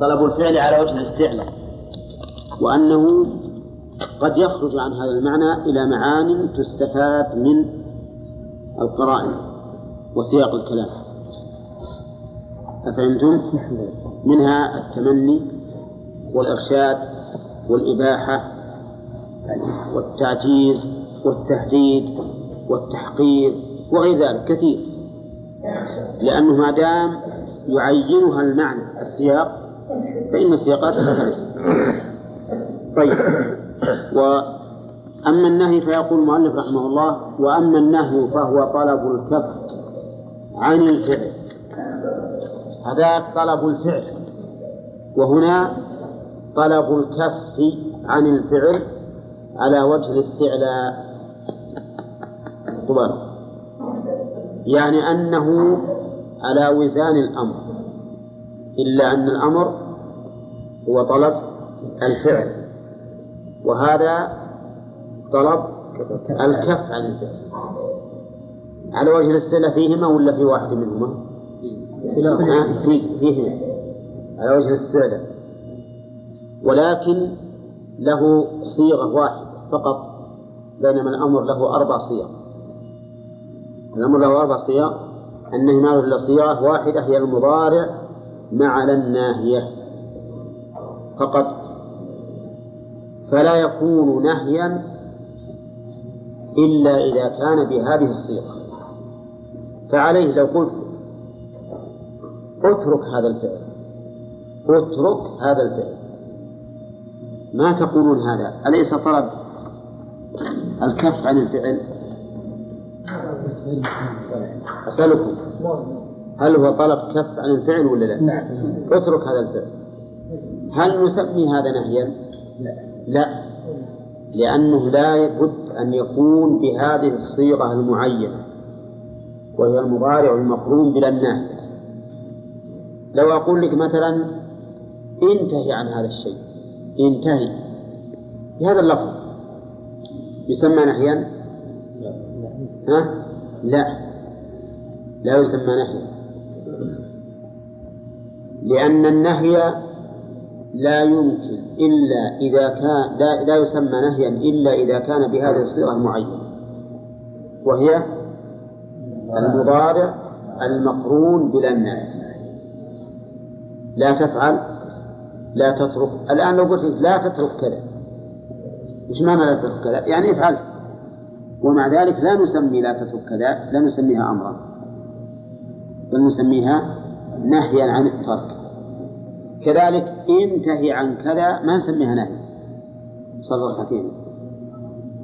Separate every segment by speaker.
Speaker 1: طلب الفعل على وجه الاستعلاء وأنه قد يخرج عن هذا المعنى إلى معان تستفاد من القرائن وسياق الكلام أفهمتم؟ منها التمني والإرشاد والإباحة والتعجيز والتهديد والتحقير وغير ذلك كثير لأنه ما دام يعينها المعنى السياق فإن السياقات تختلف طيب. وأما النهي فيقول المؤلف رحمه الله وأما النهي فهو طلب الكف عن الفعل. هذاك طلب الفعل. وهنا طلب الكف عن الفعل على وجه الاستعلاء. طبعا. يعني أنه على وزان الأمر. إلا أن الأمر هو طلب الفعل. وهذا طلب الكف عن الفعل. على وجه الاستعلاء فيهما ولا في واحد منهما؟ في فيهما. على وجه الاستعلاء ولكن له صيغة واحدة فقط بينما الأمر له أربع صيغ. الأمر له أربع صيغ. النهي ماله إلا صيغة واحدة هي المضارع مع الناهية. فقط فلا يكون نهيا إلا إذا كان بهذه الصيغة فعليه لو قلت اترك هذا الفعل اترك هذا الفعل. ما تقولون هذا؟ أليس طلب الكف عن الفعل؟ أسألكم هل هو طلب كف عن الفعل ولا لا؟ نعم. اترك هذا الفعل. هل نسمي هذا نهيا؟ لا لا لأنه لا بد أن يكون بهذه الصيغة المعينة وهي المضارع المقرون بلا النهي لو أقول لك مثلا انتهي عن هذا الشيء انتهي بهذا اللفظ يسمى نهيا؟ ها؟ لا لا يسمى نهيا لأن النهي لا يمكن إلا إذا كان لا, لا يسمى نهيا إلا إذا كان بهذه الصيغة المعينة. وهي المضارع المقرون بلا النهي. لا تفعل لا تترك. الآن لو قلت لا تترك كذا إيش معنى لا تترك كذا؟ يعني افعل. ومع ذلك لا نسمي لا تترك كذا لا نسميها أمرا بل نسميها نهيا عن الترك. كذلك انتهي عن كذا ما نسميها نهي. صلى ركعتين.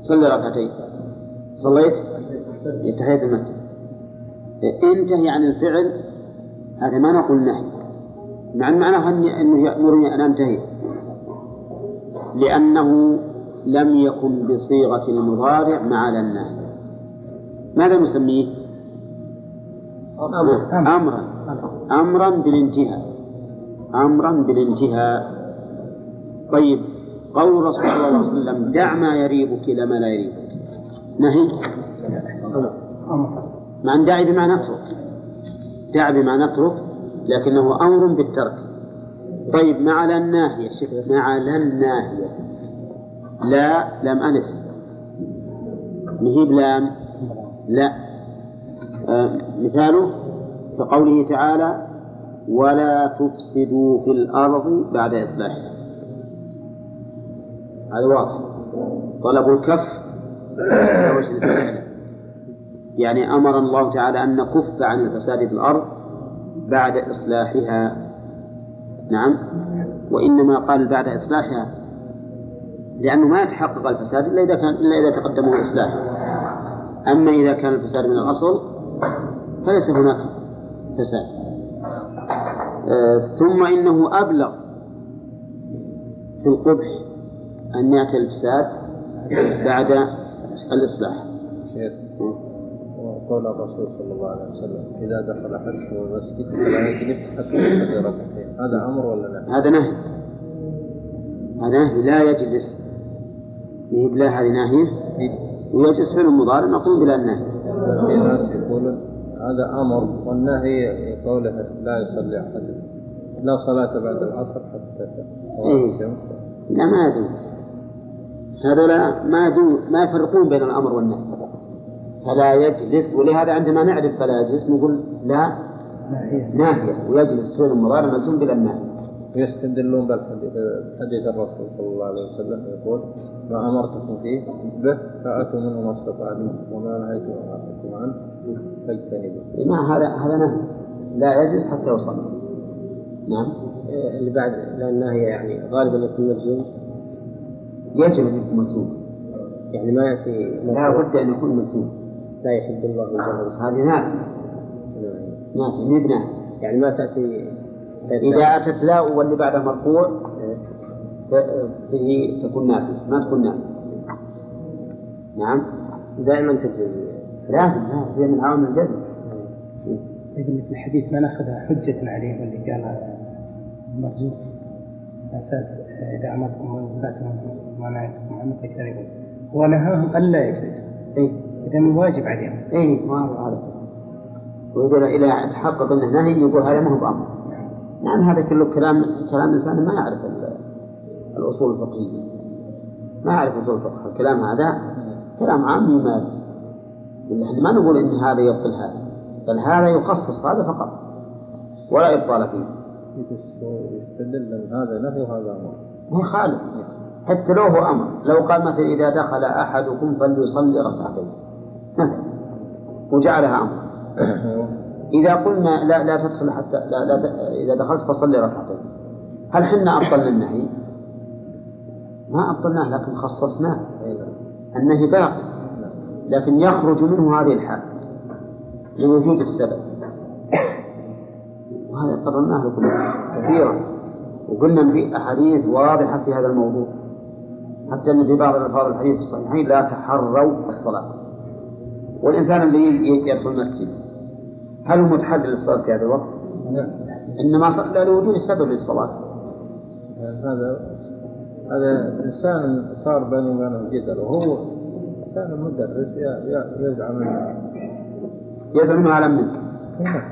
Speaker 1: صلي ركعتين. صليت؟ تحية المسجد. انتهي عن الفعل هذا ما نقول نهي. مع أن معناه أنه يأمرني أن أنتهي. لأنه لم يكن بصيغة المضارع مع النهي. ماذا نسميه؟ أمرا. أمرا بالانتهاء. أمرا بالانتهاء. طيب قول الرسول صلى الله عليه وسلم دع ما يريبك إلى ما لا يريبك. نهي. مع أن دعي بمعنى اترك دع بمعنى اترك لكنه أمر بالترك. طيب مع لا الناهية؟ مع لا الناهية. لا لم ألف. مهيب لام لا. آه مثاله كقوله تعالى ولا تفسدوا في الأرض بعد إصلاحها. هذا واضح. طلب الكف يعني أمر الله تعالى أن نكف عن الفساد في الأرض بعد إصلاحها. نعم. وإنما قال بعد إصلاحها لأنه ما يتحقق الفساد إلا إذا كان إلا إذا تقدمه الإصلاح أما إذا كان الفساد من الأصل فليس هناك فساد. ثم إنه أبلغ في القبح أن يأتي الفساد بعد الإصلاح.
Speaker 2: قول الرسول صلى الله عليه وسلم إذا دخل أحدكم المسجد فلا يجلس حتى يصلي ركعتين. هذا أمر ولا لا؟
Speaker 1: هذا نهي. هذا نهي لا يجلس. به بلا هذه ناهية. ويجلس فعل المضارع نقول بلا النهي
Speaker 2: في ناس يقولون هذا أمر والنهي قوله لا يصلي أحد لا صلاة بعد العصر حتى
Speaker 1: إيه.
Speaker 2: الشمس.
Speaker 1: لا ما يجوز هذول ما يدو ما يفرقون بين الأمر والنهي. فلا يجلس ولهذا عندما نعرف فلا يجلس نقول لا ناهية. ويجلس. فعل المضارع مجزوم بلا الناهية
Speaker 2: يستدلون بالحديث حديث الرسول صلى الله عليه وسلم يقول ما أمرتكم فيه به فأتوا منه ما استطعتم وما نهيتم عنكم عنه فاجتنبوه.
Speaker 1: ما هذا هذا نهي. لا يجلس حتى يصلي. نعم.
Speaker 3: اللي بعد لأن هي يعني غالبا يكون مجزوم
Speaker 1: يجب أن يكون مجزوم
Speaker 3: يعني ما يأتي
Speaker 1: لا بد أن يكون مجزوم
Speaker 3: لا يحب الله
Speaker 1: هذه نافية مي بنافية
Speaker 3: يعني ما تأتي
Speaker 1: إذا أتت لا واللي بعدها مرفوع فهي تكون نافية ما تكون نافية نعم؟
Speaker 3: دائما تجي
Speaker 1: لازم لا هي من عوامل الجزم.
Speaker 4: اللي في الحديث ما نأخذها حجة عليه واللي قال على أساس إذا أمرتكم وفاتكم ما نهيتكم عنه فاجتنبوه. هو نهاهم ألا يجلسوا
Speaker 1: إيه.
Speaker 4: إذا واجب عليهم.
Speaker 1: إيه ما هو هذا وإذا إذا تحقق أنه نهي يقول هذا ما هو بأمر. يعني هذا كله كلام كلام إنسان ما يعرف ال- الأصول الفقهية. ما يعرف أصول الفقه. الكلام هذا كلام عام يمال إحنا ما نقول إن هذا يبطل هذا. بل هذا يخصص هذا فقط. ولا إبطال فيه.
Speaker 2: يستدل هذا نهي وهذا أمر.
Speaker 1: ما يخالف حتى لو هو أمر. لو قال مثلا إذا دخل أحدكم فليصلي ركعتين. مثلا وجعلها أمر. إذا قلنا لا لا تدخل حتى لا, لا إذا دخلت فصلي ركعتين. هل حنا أبطلنا النهي؟ ما أبطلناه لكن خصصناه. النهي باقي. لكن يخرج منه هذه الحال لوجود السبب. وهذا قررناه لكم كثيرا. وقلنا في أحاديث واضحة في هذا الموضوع. حتى إن في بعض الألفاظ الحديث في الصحيحين لا تحروا الصلاة. والإنسان اللي ي- يدخل المسجد هل هو متحرر للصلاة في هذا الوقت؟ إنما صلى لوجود السبب للصلاة.
Speaker 2: يعني هذا هذا إنسان صار بينه وبينه جدل وهو إنسان مدرس يزعم انه
Speaker 1: يزعم انه أعلم منك.
Speaker 2: نعم،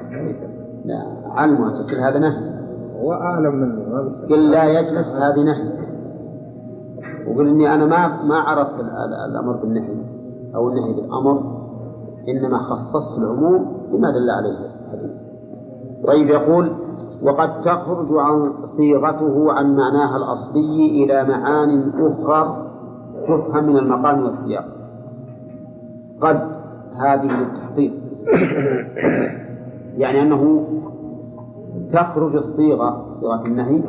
Speaker 1: لا علم تقول هذا نهي.
Speaker 2: هو أعلم مني ما
Speaker 1: قل لا يجلس هذه نهي. وقل إني أنا ما ما عرفت ال- ال- الأمر بالنهي أو النهي بالأمر. إنما خصصت العموم بما دل عليه. الحديث طيب يقول وقد تخرج عن صيغته عن معناها الأصلي إلى معان أخرى تفهم من المقام والسياق. قد هذه للتحقيق. يعني أنه تخرج الصيغة صيغة النهي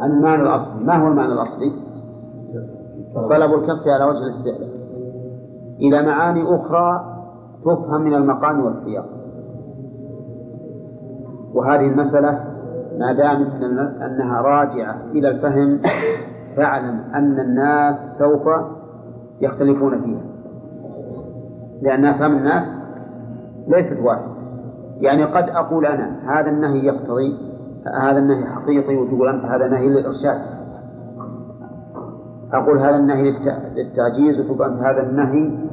Speaker 1: عن المعنى الأصلي. ما هو المعنى الأصلي؟ طلب الكف على وجه الاستعلاء. إلى معاني أخرى تفهم من المقام والسياق. وهذه المسألة ما دام أنها راجعة إلى الفهم فاعلم أن الناس سوف يختلفون فيها. لأن أفهام الناس ليست واحدة. يعني قد أقول أنا هذا النهي يقتضي هذا النهي حقيقي وتقول أنت هذا نهي للإرشاد. أقول هذا النهي للت- للتعجيز وتقول أنت هذا النهي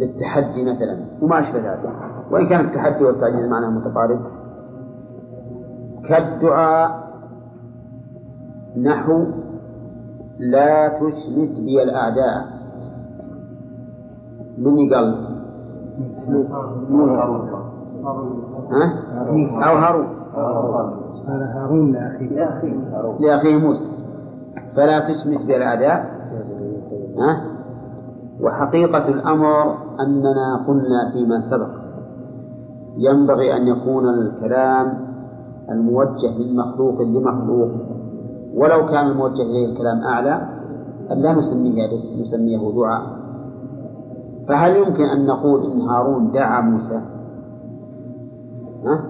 Speaker 1: للتحدي مثلا وما أشبه ذلك. وإن كان التحدي والتعجيز معناه متقارب. كالدعاء نحو لا تشمت بي الأعداء. من قال موسى. ها؟ أو هارون.
Speaker 4: هذا هارون لأخيه.
Speaker 1: لأخيه موسى. فلا تشمت بالأعداء ها؟ وحقيقة الأمر أننا قلنا فيما سبق. ينبغي أن يكون الكلام الموجه من مخلوق لمخلوق. ولو كان الموجه إليه الكلام أعلى أن لا نسميه نسميه دعاء. فهل يمكن أن نقول إن هارون دعا موسى؟ ها؟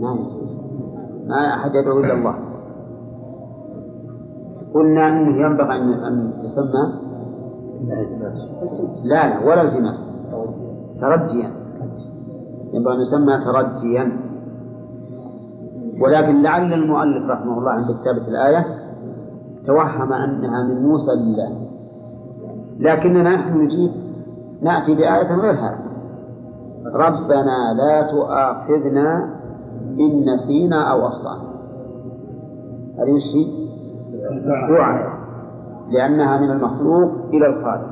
Speaker 1: ما يصير. ما أحد يدعو إلا الله. قلنا أنه ينبغي أن يسمى لا لا ولا التماس. ترجيا. ينبغي أن يسمى ترجيا. ولكن لعل المؤلف رحمه الله عند كتابة الآية توهم أنها من موسى لله. لكننا نحن نجيب نأتي بآية غير هذه ربنا لا تؤاخذنا إن نسينا أو أخطأنا. هذه وش؟ دعاء. لأنها من المخلوق إلى الخالق.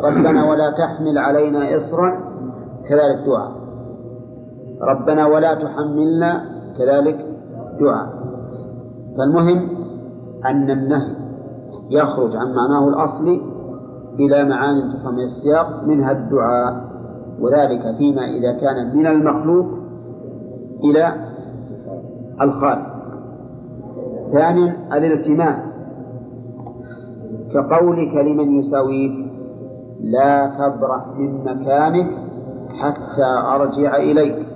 Speaker 1: ربنا ولا تحمل علينا إصرا كذلك دعاء. ربنا ولا تحملنا كذلك دعاء. فالمهم أن النهي يخرج عن معناه الأصلي إلى معان تفهم السياق منها الدعاء وذلك فيما إذا كان من المخلوق إلى الخالق. ثانيا الالتماس. كقولك لمن يساويك لا تبرح من مكانك حتى أرجع إليك.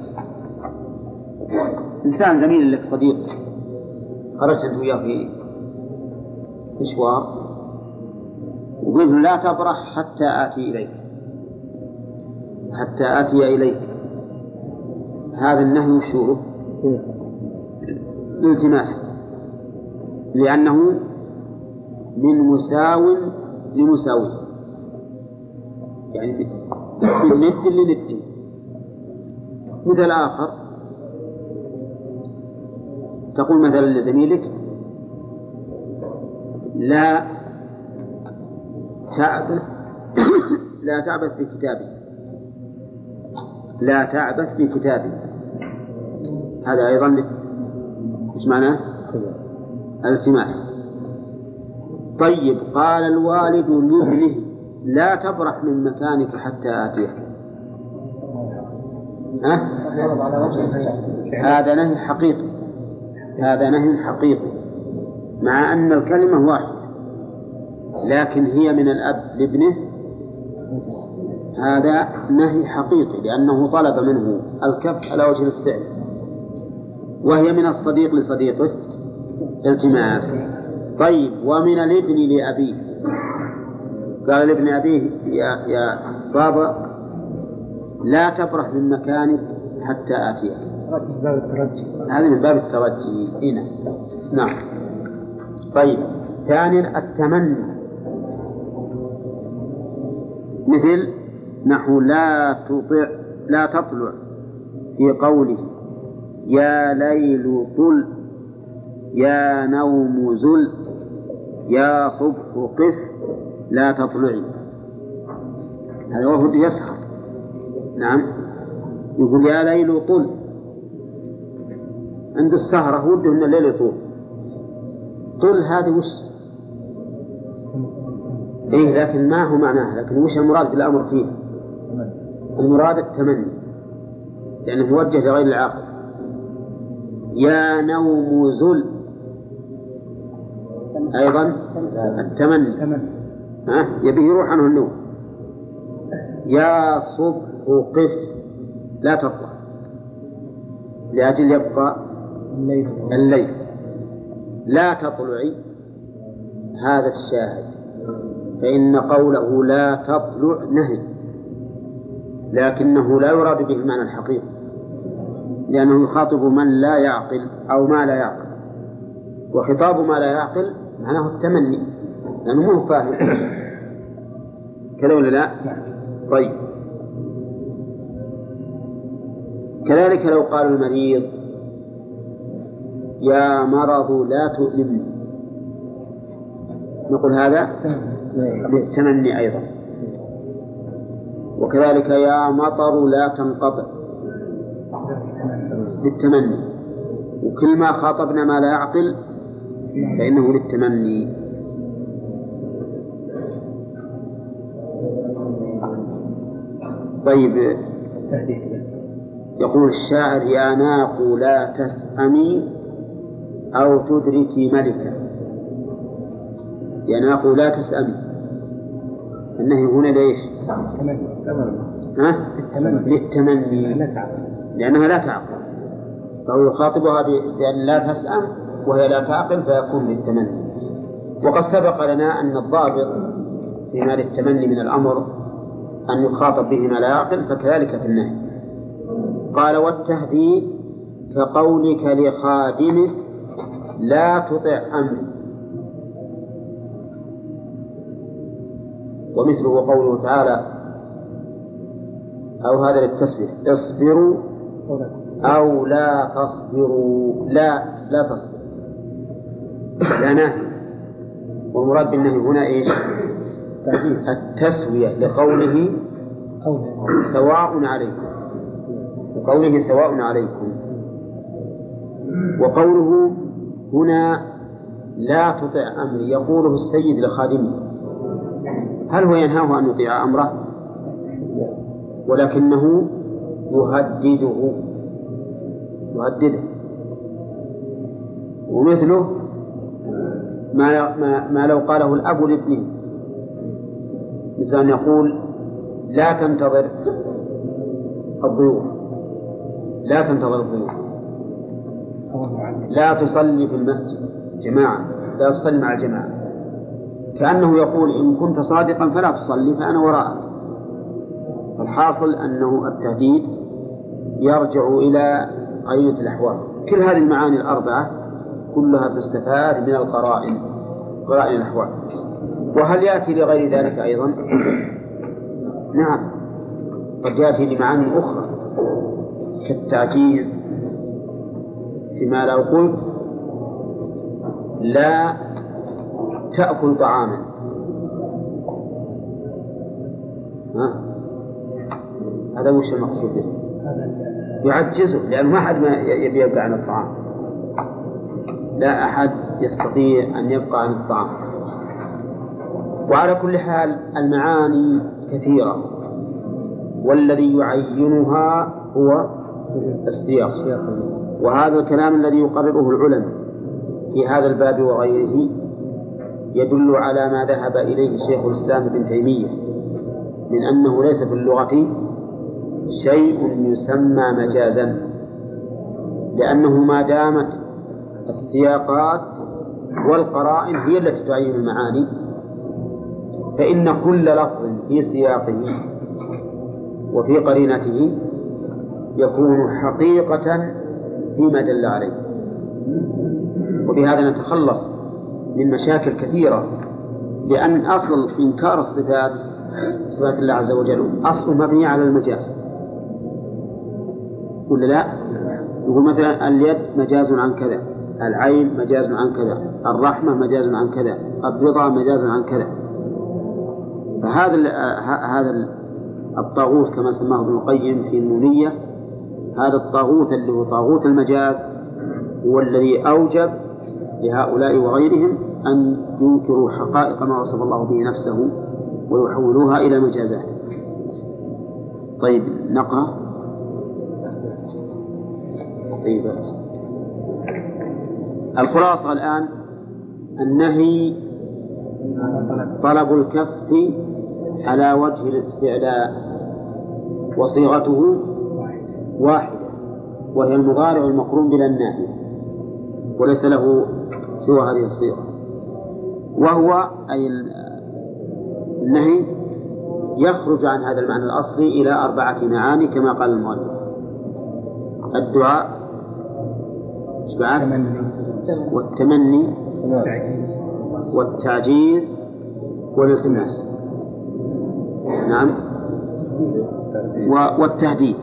Speaker 1: إنسان زميل لك صديق خرجت أنت وياه في مشوار وقلت لا تبرح حتى آتي إليك حتى آتي إليك. هذا النهي وشوره الالتماس لأنه من مساو لمساوي يعني من ند لند مثل آخر. تقول مثلا لزميلك لا تعبث لا تعبث بكتابي. لا تعبث بكتابي. هذا أيضا إيش معناه؟ التماس. طيب قال الوالد لابنه لا تبرح من مكانك حتى آتيك ها؟ هذا نهي حقيقي. هذا نهي حقيقي. مع أن الكلمة واحدة. لكن هي من الأب لابنه. هذا نهي حقيقي لأنه طلب منه الكف على وجه السعر. وهي من الصديق لصديقه. التماس. طيب ومن الابن لأبيه. قال لابن أبيه يا يا بابا لا تبرح من مكانك حتى آتيك. هذا من باب الترجي. هنا نعم. طيب. ثانيا التمني مثل نحو لا تطع لا تطلع في قوله يا ليل طل يا نوم زل. يا صبح قف لا تطلعي. هذا وهو يسهر. نعم. يقول يا ليل طل. عنده السهرة وده أن الليل يطول. طل هذه وش؟ إيه لكن ما هو معناها لكن وش المراد بالأمر فيه؟ المراد التمني. لأنه موجه لغير العاقل. يا نوم زل. أيضا؟ التمني ها؟ يبيه يروح عنه النوم. يا صبح قف لا تطلع. لأجل يبقى
Speaker 4: الليل.
Speaker 1: الليل. لا تطلعي هذا الشاهد. فإن قوله لا تطلع نهي. لكنه لا يراد به المعنى الحقيقي. لأنه يخاطب من لا يعقل أو ما لا يعقل. وخطاب ما لا يعقل معناه التمني. لأنه مو فاهم. كذا ولا لا؟ طيب. كذلك لو قال المريض يا مرض لا تؤلمني. نقول هذا للتمني أيضا. وكذلك يا مطر لا تنقطع. للتمني. وكل ما خاطبنا ما لا يعقل فإنه للتمني. طيب. يقول الشاعر يا ناق لا تسأمي أو تدركي ملكا. يا ناق لا تسأمي. النهي هنا ليش؟ ها؟ للتمني. لأنها لا تعقل. فهو يخاطبها بأن لا تسأم. وهي لا تعقل فيكون للتمني. وقد سبق لنا أن الضابط فيما للتمني من الأمر أن يخاطب به ما لا يعقل فكذلك في النهي. قال والتهديد كقولك لخادمك لا تطع أمري. ومثله قوله تعالى أو هذا للتسبيح اصبروا أو لا تصبروا. لا لا تصبر. لا نهي والمراد بالنهي هنا إيش؟ التسوية لقوله سواء عليكم. لقوله سواء عليكم. وقوله هنا لا تطع أمري. يقوله السيد لخادمه. هل هو ينهاه أن يطيع أمره؟ ولكنه يهدده. يهدده. ومثله ما ما, ما لو قاله الأب لابنه. مثل أن يقول لا تنتظر الضيوف. لا تنتظر الضيوف. لا تصلي في المسجد. جماعة. لا تصلي مع الجماعة. كأنه يقول إن كنت صادقا فلا تصلي فأنا وراءك. الحاصل أنه التهديد يرجع إلى قرينة الأحوال. كل هذه المعاني الأربعة كلها تستفاد من القرائن قرائن الأحوال. وهل يأتي لغير ذلك أيضا؟ نعم. قد يأتي لمعاني أخرى كالتعجيز فيما لو قلت لا تأكل طعاما. ها؟ هذا وش المقصود به؟ يعجزه لأنه ما حد ما يبي يبقى عن الطعام. لا أحد يستطيع أن يبقى عن الطعام. وعلى كل حال المعاني كثيرة والذي يعينها هو السياق. وهذا الكلام الذي يقرره العلماء في هذا الباب وغيره يدل على ما ذهب إليه شيخ الإسلام ابن تيمية من أنه ليس في اللغة شيء يسمى مجازا لأنه ما دامت السياقات والقرائن هي التي تعين المعاني فإن كل لفظ في سياقه وفي قرينته يكون حقيقة فيما دل عليه. وبهذا نتخلص من مشاكل كثيرة لأن أصل إنكار الصفات صفات الله عز وجل أصل مبني على المجاز. ولا لا؟ يقول مثلا اليد مجاز عن كذا. العين مجاز عن كذا الرحمة مجاز عن كذا الرضا مجاز عن كذا. فهذا هذا الطاغوت كما سماه ابن القيم في النونية هذا الطاغوت اللي هو طاغوت المجاز هو الذي أوجب لهؤلاء وغيرهم أن ينكروا حقائق ما وصف الله به نفسه ويحولوها إلى مجازات. طيب نقرأ؟ طيب. الخلاصة الآن النهي طلب الكف على وجه الاستعلاء وصيغته واحدة وهي المضارع المقرون بلا الناهي وليس له سوى هذه الصيغة. وهو أي النهي يخرج عن هذا المعنى الأصلي إلى أربعة معاني كما قال المؤلف. الدعاء بعد؟ والتمني. والتعجيز. والالتماس. نعم. والتهديد.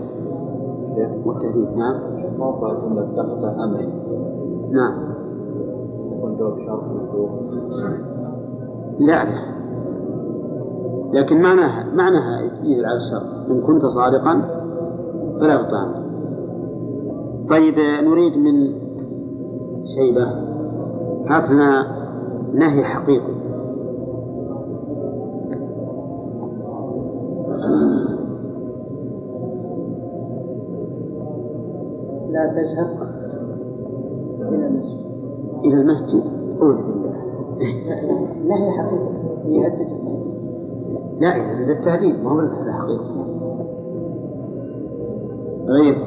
Speaker 1: والتهديد. نعم
Speaker 2: موقع جملة تقطع أمري
Speaker 1: نعم.
Speaker 2: يكون جواب شرط
Speaker 1: لا لا. لكن معناها معناها يدل على الشرط. إن كنت صادقا فلا تطعم طيب نريد من شيبة هات لنا نهي حقيقي.
Speaker 5: لا تذهب إلى المسجد.
Speaker 1: إلى المسجد. أعوذ بالله.
Speaker 5: نهي حقيقي. يهدد التهديد
Speaker 1: لا إذا التهديد ما هو الحقيقي؟ غير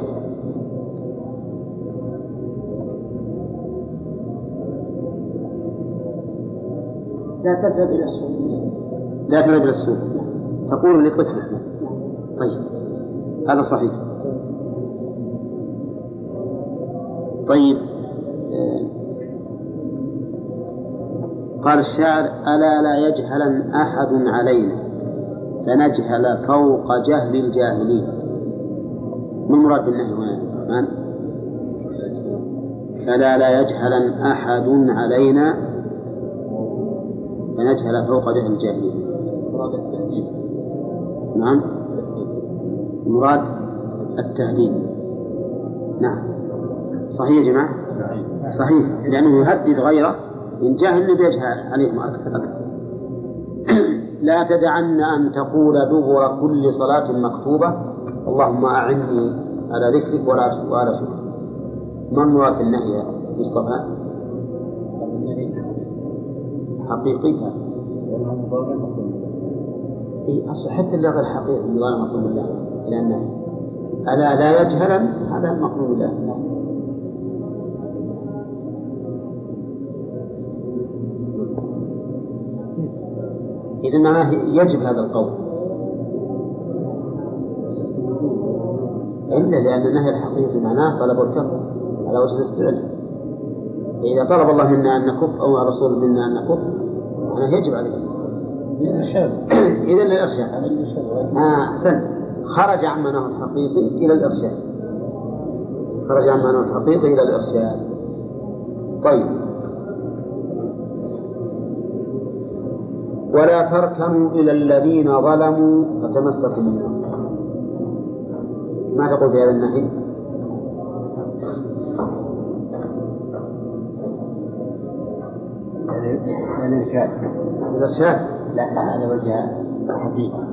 Speaker 5: لا تذهب إلى السوق.
Speaker 1: لا تذهب إلى السوق. تقول لطفلك طيب. هذا صحيح. طيب. قال الشاعر ألا لا يجهلن أحد علينا فنجهل فوق جهل الجاهلين. ما المراد بالنهي هنا يا ألا لا يجهلن أحد علينا فنجهل فوق جهل الجاهلين
Speaker 2: مراد التهديد.
Speaker 1: نعم. المراد التهديد. نعم. صحيح يا جماعة؟ صحيح. لأنه يهدد غيره. إن جاهل بيجهل عليهم أكثر. لا تدعن أن تقول دبر كل صلاة مكتوبة. اللهم أعني على ذكرك ولا وعلى شكرك. ما المراد بالنهي يا مصطفى؟ حقيقي إيه أصل حتى اللغة الحقيقي يقال مقول بالله إلى النهي ألا لا يجهلا هذا بالله نعم. إذا معناه يجب هذا القول. إلا لأن النهي الحقيقي معناه طلب الكف على وجه الاستعلاء إذا طلب الله منا أن نكف أو الرسول منا أن نكف معناه يجب عليه إذا للإرشاد. آه أحسنت. خرج عن معناه الحقيقي إلى الإرشاد. خرج عن معناه الحقيقي إلى الإرشاد. طيب. ولا تركنوا إلى الذين ظلموا فتمسكوا بالنار ما تقول في هذا النهي؟
Speaker 3: الإرشاد
Speaker 1: الإرشاد
Speaker 3: لا على وجه حقيقة.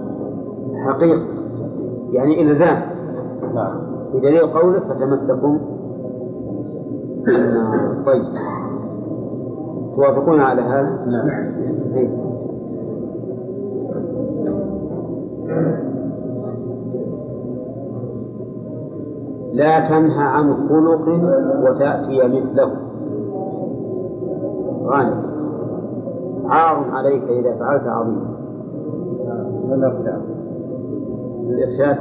Speaker 1: حقيقة. يعني إلزام.
Speaker 3: نعم.
Speaker 1: بدليل قولك فتمسكوا بالنار طيب. توافقون على هذا؟
Speaker 3: نعم.
Speaker 1: زين. لا تنهى عن خلق وتأتي مثله. غانم. عار عليك إذا فعلت عظيم.
Speaker 3: الإرشاد.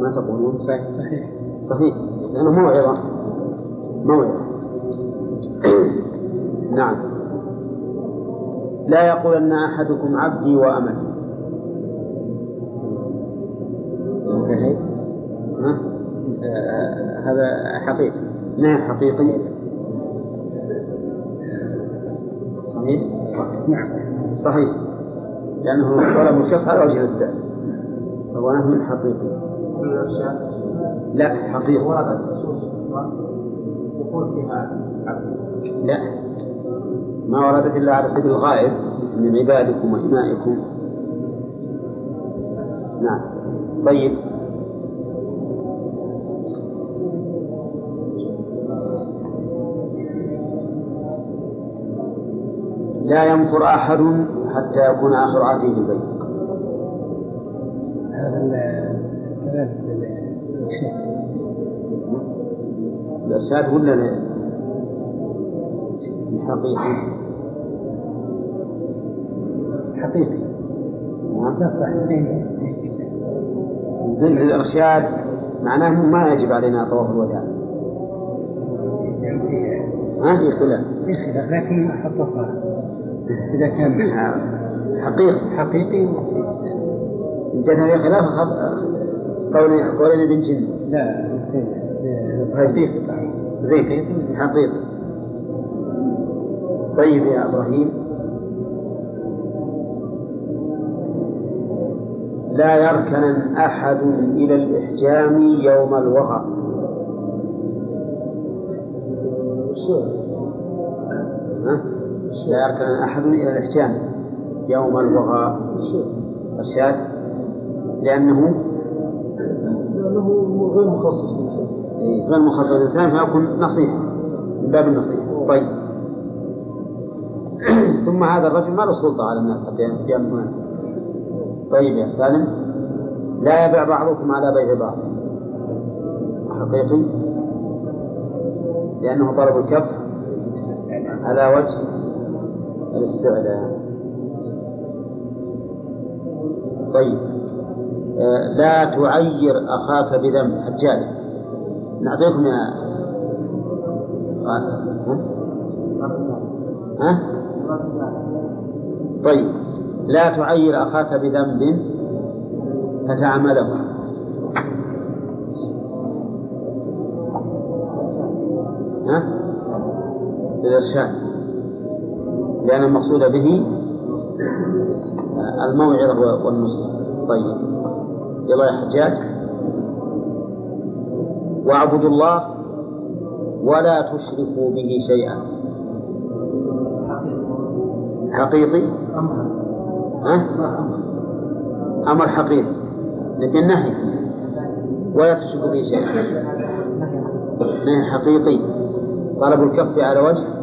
Speaker 1: ما تقولون؟
Speaker 4: صحيح. صحيح.
Speaker 1: صحيح. لأنه موعظة موعظة نعم. لا يقولن أحدكم عبدي وأمتي. ها؟
Speaker 3: هذا حقيقي.
Speaker 1: نهي حقيقي.
Speaker 4: نعم.
Speaker 1: صحيح. لأنه طلب الكف على وجه الاستعلاء فهو نهي حقيقي. لا حقيقي.
Speaker 2: ورد يقول فيها
Speaker 1: لا. ما وردت إلا على سبيل الغائب من عبادكم وإمائكم. نعم. طيب. لا ينفر أحد حتى يكون آخر عهده في البيت.
Speaker 4: هذا كذلك الإرشاد.
Speaker 1: الإرشاد ولا الحقيقي؟
Speaker 4: حقيقي.
Speaker 1: نعم.
Speaker 4: نص
Speaker 1: الإرشاد؟ معناه أنه ما يجب علينا طواف الوداع.
Speaker 4: يعني في
Speaker 1: خلاف.
Speaker 4: في خلاف لكن حطوها إذا كان
Speaker 1: حقيقي.
Speaker 4: حقيقي.
Speaker 1: إن جاء في خلاف قول قولين ابن جن.
Speaker 4: لا
Speaker 1: حقيقي. زين. حقيقي. طيب يا إبراهيم. لا يركن أحد إلى الإحجام يوم الوغى. ها؟ لا يركن أحد إلى الإحجام يوم الوغى إرشاد لأنه
Speaker 5: لأنه غير مخصص للإنسان.
Speaker 1: إيه، غير مخصص الإنسان فيكون نصيحة من باب النصيحة. طيب. ثم هذا الرجل ما له سلطة على الناس حتى يأمنون طيب يا سالم. لا يبيع بعضكم على بيع بعض. حقيقي؟ لأنه طلب الكف على وجه الاستعلاء. طيب. آه، لا تعير أخاك بذنب. حجاج نعطيكم يا ها؟ ها؟ طيب. لا تعير أخاك بذنب فتعمله ها؟ بالإرشاد. لأن المقصود به الموعظة والنصح. طيب. يلا يا حجاج. واعبدوا الله ولا تشركوا به شيئا. حقيقي؟ ها؟ أمر حقيقي. لكن نهي ولا تشركوا به شيئا. نهي حقيقي. طلب الكف على وجه.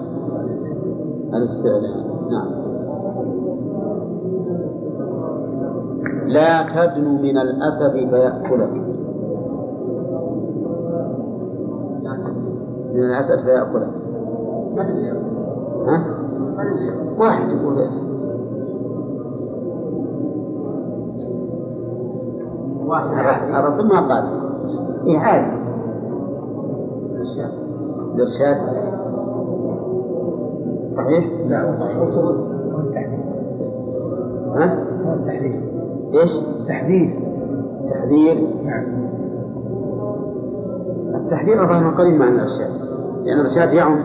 Speaker 1: الاستعلاء. نعم. لا تدنو من الأسد فيأكلك. من الأسد فيأكلك. ها؟ واحد يقول الرسول ما قال. إيه عادي. الإرشاد صحيح؟
Speaker 4: نعم صحيح.
Speaker 1: ها؟
Speaker 4: التحذير
Speaker 1: إيش؟
Speaker 4: تحذير
Speaker 1: تحذير.
Speaker 4: نعم.
Speaker 1: التحذير الظاهر قريب مع الإرشاد. لأن الإرشاد يعم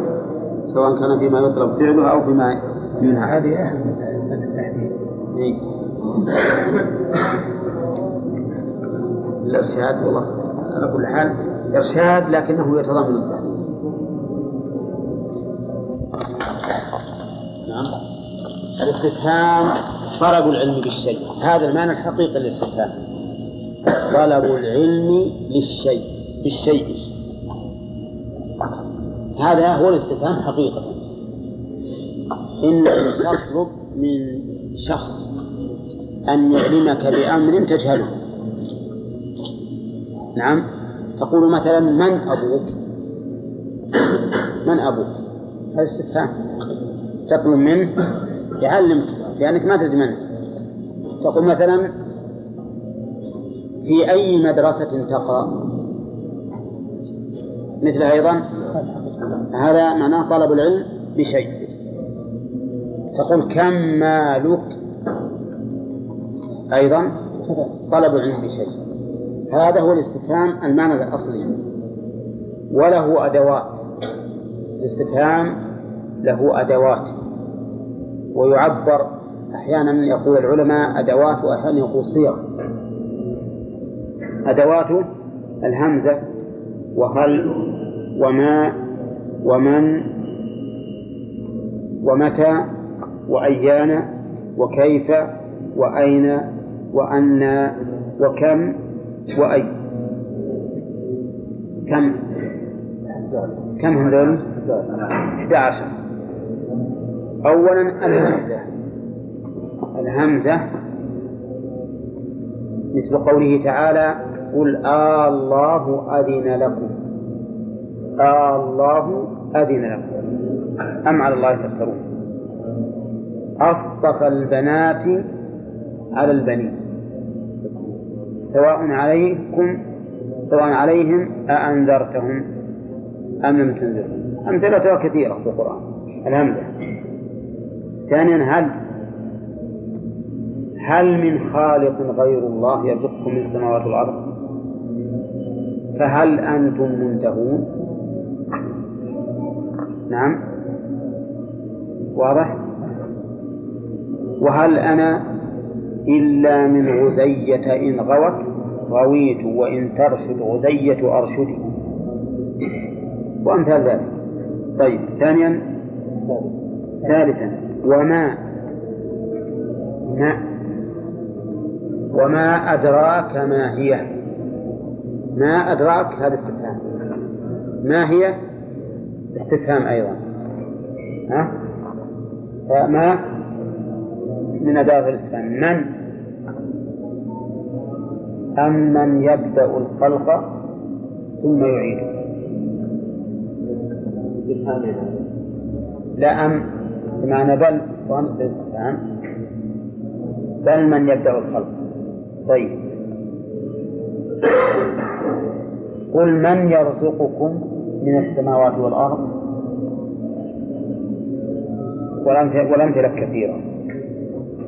Speaker 1: سواء كان فيما يطلب فعله أو فيما ينهى.
Speaker 4: هذه أهم مسألة التحذير.
Speaker 1: إيه. الإرشاد والله على كل حال إرشاد لكنه يتضمن التحذير. الاستفهام طلب العلم بالشيء. هذا المعنى الحقيقي للاستفهام. طلب العلم للشيء بالشيء. هذا هو الاستفهام حقيقة. إنك تطلب من شخص أن يعلمك بأمر تجهله. نعم. تقول مثلا من أبوك؟ من أبوك؟ هذا استفهام تطلب منه يعلمك لأنك ما تدري منه. تقول مثلا في أي مدرسة تقرأ؟ مثل أيضا هذا معناه طلب العلم بشيء. تقول كم مالك؟ أيضا طلب العلم بشيء. هذا هو الاستفهام المعنى الأصلي. وله أدوات. الاستفهام له أدوات. ويعبر أحيانا يقول العلماء أدوات وأحيانا يقول صيغ. أدواته الهمزة وهل وما ومن ومتى وأيان وكيف وأين وأن وكم وأي. كم؟ كم هذول؟ 11 أولا الهمزة. الهمزة مثل قوله تعالى قل آه الله أذن لكم. آه الله أذن لكم. أم على الله تفترون؟ أصطفى البنات على البنين. سواء عليكم سواء عليهم أأنذرتهم أم لم تنذرهم؟ أمثلتها كثيرة في القرآن. الهمزة. ثانيا هل هل من خالق غير الله يرزقكم من السماوات والأرض؟ فهل أنتم منتهون؟ نعم. واضح؟ وهل أنا إلا من غزية إن غوت؟ غويت وإن ترشد غزية أرشدي. وأمثال ذلك. طيب ثانيا ثالثا. وما ما وما أدراك ما هي؟ ما أدراك هذا استفهام. ما هي؟ استفهام أيضا. ها؟ فما من أداة الاستفهام. من؟ أم من يبدأ الخلق ثم يعيده
Speaker 3: استفهام.
Speaker 1: لا أم بمعنى بل وهمزة الاستفهام بل من يبدأ الخلق. طيب. قل من يرزقكم من السماوات والأرض؟ والأمثلة كثيرة.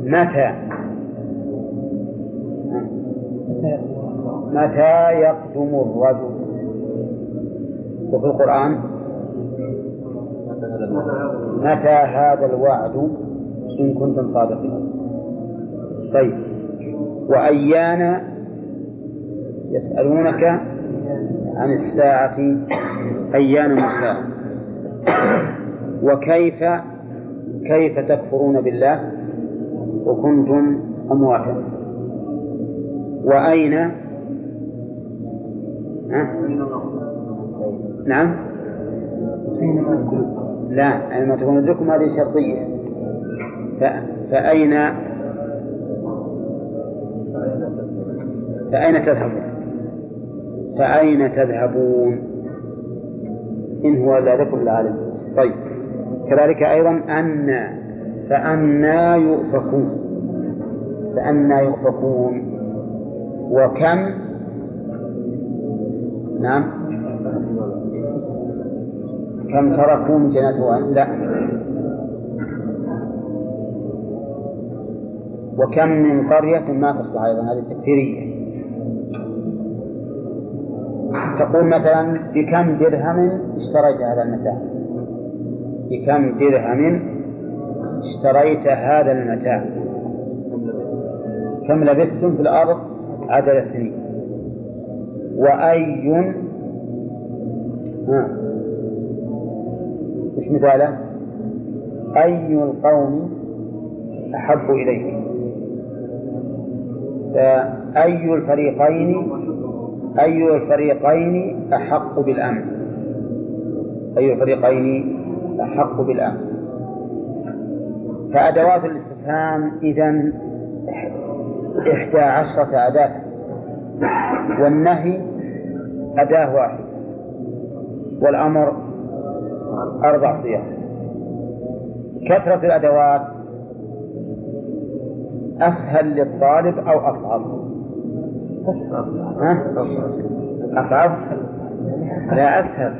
Speaker 1: متى؟ متى يقدم الرجل؟ وفي القرآن؟ متى هذا الوعد إن كنتم صادقين؟ طيب. وأيان يسألونك عن الساعة؟ أيان الساعة وكيف كيف تكفرون بالله وكنتم أمواتا؟ وأين؟ ها؟ نعم. لا أينما تكون أدرككم هذه شرطية. فأين فأين تذهبون؟ فأين تذهبون؟ إن هو ذكر العالم طيب. كذلك أيضا أن فأنا يؤفكون. فأنا يؤفكون. وكم؟ نعم. كم تركوا من جنة لا. وكم من قرية ما تصلح أيضا هذه تكفيرية. تقول مثلا بكم درهم اشتريت هذا المتاع؟ بكم درهم اشتريت هذا المتاع؟ كم لبثتم في الأرض؟ عدد سنين. وأي ها. وش مثاله؟ أي القوم أحب إليك فأي الفريقين أي الفريقين أحق بالأمن. أي الفريقين أحق بالأمن. فأدوات الاستفهام إذا إحدى عشرة أداة. والنهي أداة واحدة. والأمر أربع صيغ كثرة الأدوات أسهل للطالب أو أصعب؟ ها؟ أصعب؟ لا أسهل.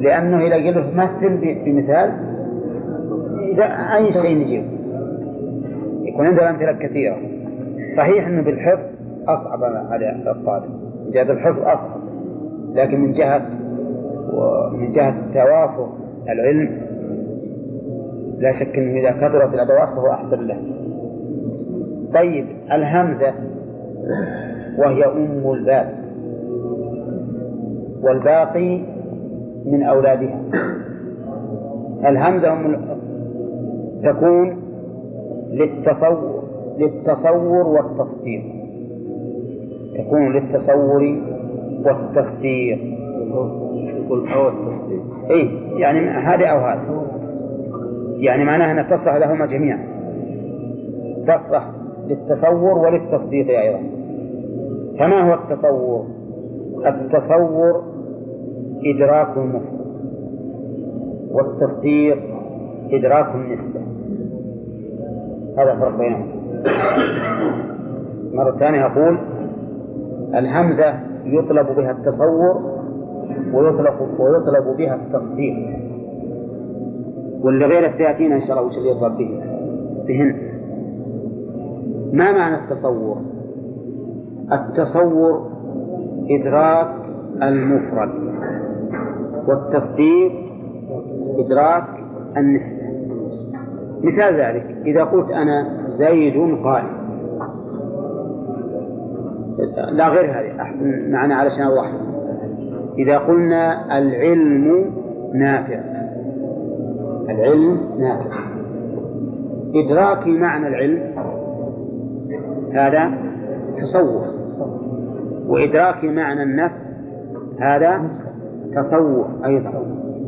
Speaker 1: لأنه إذا له مثل بمثال أي شيء نجيب. يكون عندنا أمثلة كثيرة. صحيح أنه بالحفظ أصعب على الطالب. من جهة الحفظ أصعب. لكن من جهة ومن جهة توافر العلم لا شك أنه إذا كثرت الأدوات فهو أحسن له. طيب الهمزة وهي أم الباب والباقي من أولادها. الهمزة أم تكون للتصور للتصور والتصديق. تكون للتصور والتصديق.
Speaker 2: يقول أو التصديق
Speaker 1: إيه يعني هذا أو هذا. يعني معناها أنها تصلح لهما جميعا. تصلح للتصور وللتصديق أيضا. فما هو التصور؟ التصور إدراك المفرد والتصديق إدراك النسبة. هذا الفرق بينهم. مرة ثانية أقول الهمزة يطلب بها التصور ويطلب ويطلب بها التصديق. واللي سيأتينا إن شاء الله وش اللي يطلب به؟ بهن. ما معنى التصور؟ التصور إدراك المفرد والتصديق إدراك النسبة. مثال ذلك إذا قلت أنا زيد قائم. لا غير هذه أحسن معنى علشان أوضح إذا قلنا العلم نافع. العلم نافع. إدراكي معنى العلم هذا تصور وإدراكي معنى النفع هذا تصور أيضا.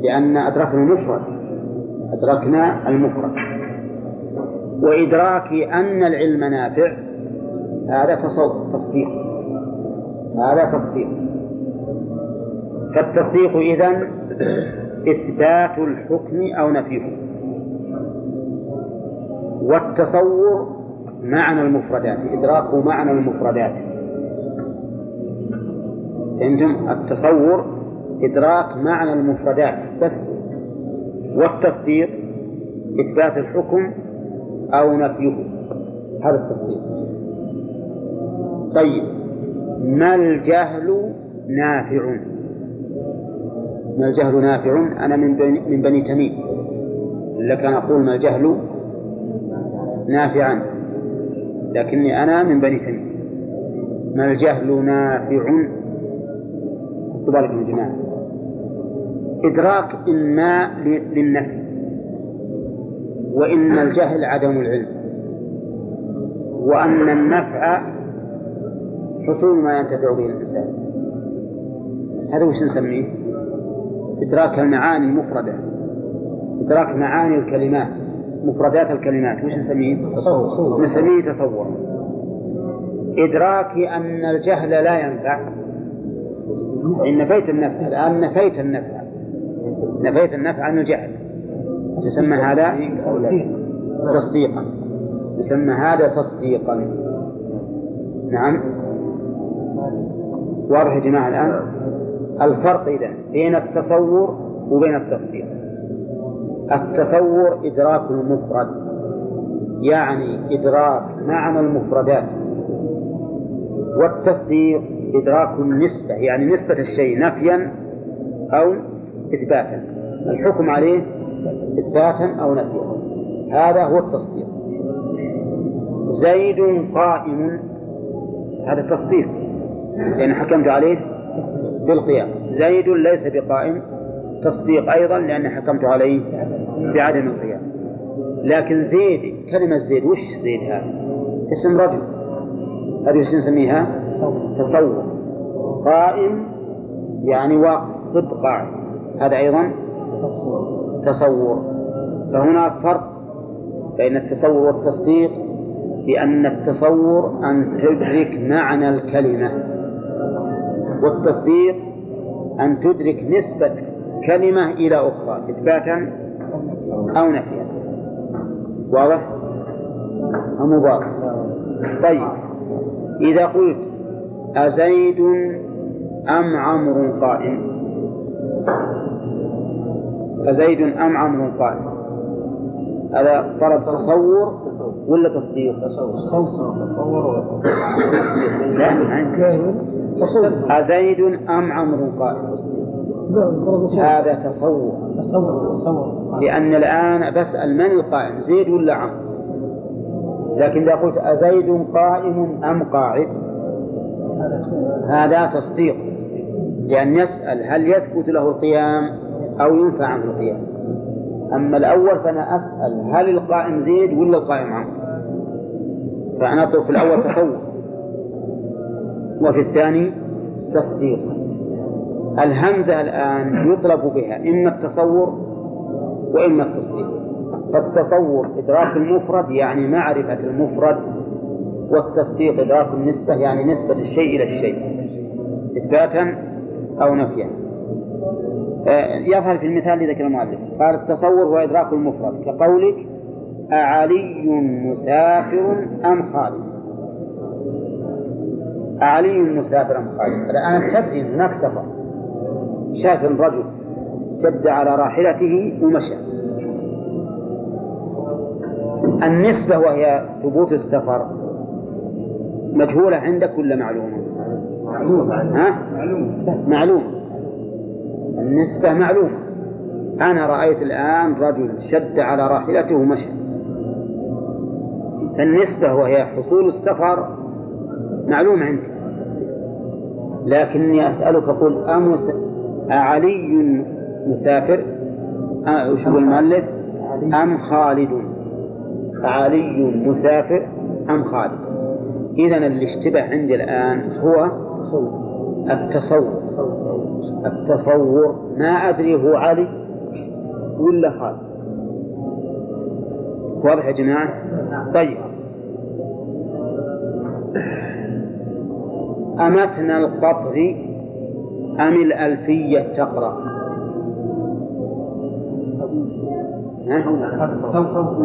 Speaker 1: لأن أدركنا المفرد أدركنا المفرد. وإدراكي أن العلم نافع هذا تصور تصديق. هذا تصديق. فالتصديق إذن إثبات الحكم أو نفيه. والتصور معنى المفردات إدراك معنى المفردات. فهمتم؟ التصور إدراك معنى المفردات بس. والتصديق إثبات الحكم أو نفيه. هذا التصديق. طيب ما الجهل نافع؟ ما الجهل نافع؟ أنا من بني, من بني تميم. ولا كان أقول ما الجهل نافعا لكني أنا من بني تميم. ما الجهل نافع؟ بالكم يا جماعة. إدراك إما للنفي وإن الجهل عدم العلم وأن النفع حصول ما ينتفع به الإنسان. هذا وش نسميه؟ إدراك المعاني المفردة إدراك معاني الكلمات. مفردات الكلمات. وش نسميه؟ نسميه تصور. إدراك أن الجهل لا ينفع. إن نفيت النفع. الآن نفيت النفع. نفيت النفع عن الجهل يسمى هذا تصديقا. يسمى هذا تصديقا. نعم. واضح يا جماعة الآن؟ الفرق إذا بين التصور وبين التصديق. التصور إدراك المفرد يعني إدراك معنى المفردات والتصديق إدراك النسبة يعني نسبة الشيء نفيا أو إثباتا. الحكم عليه إثباتا أو نفيا. هذا هو التصديق. زيد قائم هذا تصديق لأن حكمت عليه بالقيام. زيد ليس بقائم. تصديق أيضا لأن حكمت عليه بعدم القيام. لكن زيد كلمة زيد وش زيد هذا؟ اسم رجل. هذه وش نسميها؟ تصور. قائم يعني واقف ضد قاعد. هذا أيضا تصور. فهناك فرق بين التصور والتصديق بأن التصور أن تدرك معنى الكلمة. والتصديق أن تدرك نسبة كلمة إلى أخرى إثباتا أو نفيا واضح؟ أم؟ طيب إذا قلت أزيد أم عمرو قائم أزيد أم عمرو قائم هذا طلب تصور ولا تصديق؟ تصور لا أزيد أم عمرو قائم هذا تصور. لأن الآن بسأل من القائم زيد ولا عمرو؟ لكن إذا قلت أزيد قائم أم قاعد؟ هذا تصديق. لأن يسأل هل يثبت له القيام أو ينفع عنه القيام. أما الأول فأنا أسأل هل القائم زيد ولا القائم عمرو؟ فأنا أطلب في الأول تصور. وفي الثاني تصديق. الهمزة الآن يطلب بها إما التصور وإما التصديق. فالتصور إدراك المفرد يعني معرفة المفرد والتصديق إدراك النسبة يعني نسبة الشيء إلى الشيء إثباتا أو نفيا. يظهر في المثال الذي ذكر المؤلف. قال التصور هو إدراك المفرد. كقولك أعلي مسافر أم خالد؟ أعلي مسافر أم خالد؟ الآن تدري هناك سفر. شاف الرجل شد على راحلته ومشى. النسبة وهي ثبوت السفر مجهولة عندك ولا معلومة؟ معلومة. ها؟ معلومة. معلومة. النسبة معلومة. أنا رأيت الآن رجل شد على راحلته ومشى فالنسبة وهي حصول السفر معلوم عندك لكني أسألك قل أمس أعلي مسافر؟ وش يقول المؤلف؟ أم خالد؟ أعلي مسافر أم خالد؟ إذا اللي اشتبه عندي الآن هو التصور. التصور. ما أدري هو علي ولا خالد واضح يا جماعة؟ طيب. أمتنا القطر أم الألفية تقرأ؟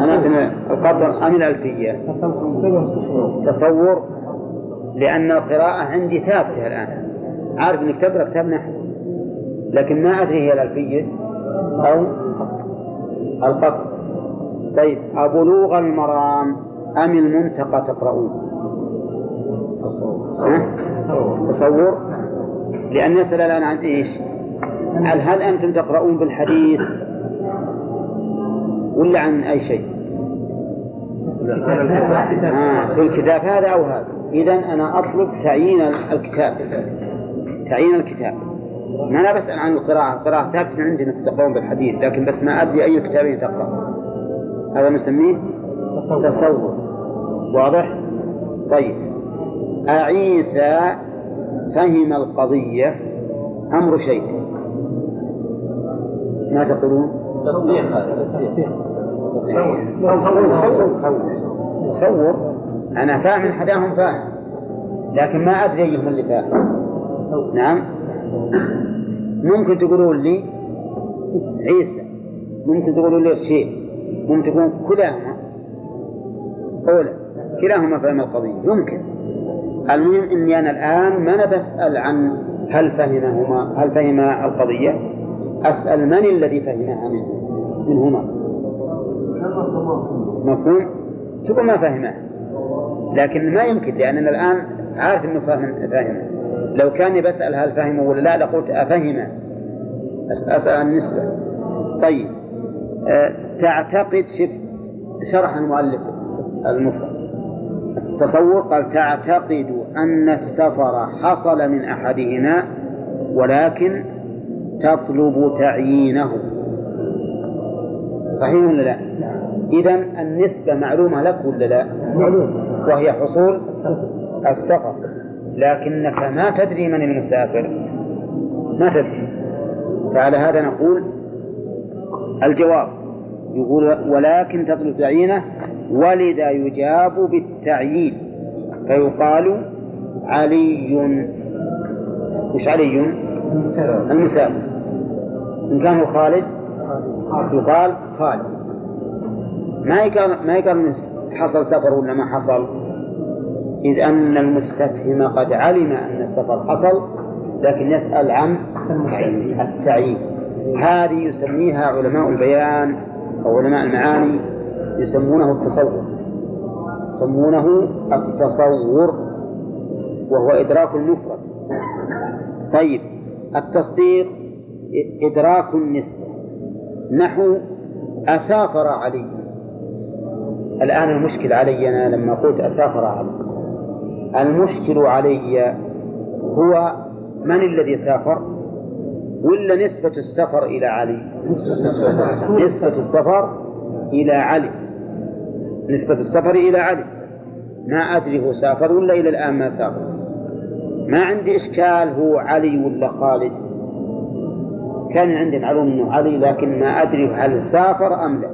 Speaker 1: أمتنا القطر أم الألفية؟ تصور. لأن القراءة عندي ثابتة الآن. عارف أنك تقرأ كتاب نحو. لكن ما أدري هي الألفية أو القطر طيب أبلوغ المرام أم المنتقى تقرؤون؟ تصور. لأن يسأل الآن عن إيش؟ هل, هل أنتم تقرؤون بالحديث ولا عن أي شيء؟ آه في الكتاب هذا أو هذا. إذا أنا أطلب تعيين الكتاب. تعيين الكتاب. ما أنا بسأل عن القراءة القراءة ثابتة عندي أنك تقرؤون بالحديث لكن بس ما أدري أي الكتابين تقرأ. هذا نسميه تصور واضح؟ طيب. أعيسى فهم القضية أمر شيء. ما تقولون؟
Speaker 2: تصديق.
Speaker 1: تصور تصور أنا فاهم حداهم فاهم لكن ما أدري أيهم اللي فاهم. نعم. ممكن تقولون لي عيسى. ممكن تقولون لي الشيخ. ممكن تقولون كلاهما. أولى كلاهما فهم القضية. يمكن. المهم إني أنا الآن ما أنا بسأل عن هل فهمهما هل فهم القضية. أسأل من الذي فهمها منه؟ منهما. مفهوم؟ تقول ما فهمه لكن ما يمكن لاننا الآن عارف إنه فاهم فاهمه لو كاني بسأل هل فهمه ولا لا لقلت افهمه أسأل عن النسبة. طيب. أه تعتقد شف شرح المؤلف المفرد. التصور قال تعتقد أن السفر حصل من أحدهما ولكن تطلب تعيينه. صحيح ولا لا؟ إذا النسبة معلومة لك ولا لا؟
Speaker 4: معلوم
Speaker 1: وهي حصول السفر. لكنك ما تدري من المسافر. ما تدري. فعلى هذا نقول الجواب. يقول ولكن تطلب تعيينه ولذا يجاب بالتعيين. فيقال علي. وش علي؟ المسافر. إن كان خالد يقال خالد. ما يقال ما يقال حصل سفر ولا ما حصل. إذ أن المستفهم قد علم أن السفر حصل لكن يسأل عن التعيين. هذه يسميها علماء البيان أو علماء المعاني يسمونه التصور يسمونه التصور وهو إدراك المفرد. طيب التصديق إدراك النسبة. نحو أسافر علي. الآن المشكل علي أنا لما قلت أسافر علي. المشكل علي هو من الذي سافر؟ ولا نسبة السفر إلى علي؟ نسبة السفر إلى علي. نسبة السفر إلى علي. ما أدري هو سافر ولا إلى الآن ما سافر. ما عندي إشكال هو علي ولا خالد. كان عندي معلومة أنه علي لكن ما أدري هل سافر أم لا.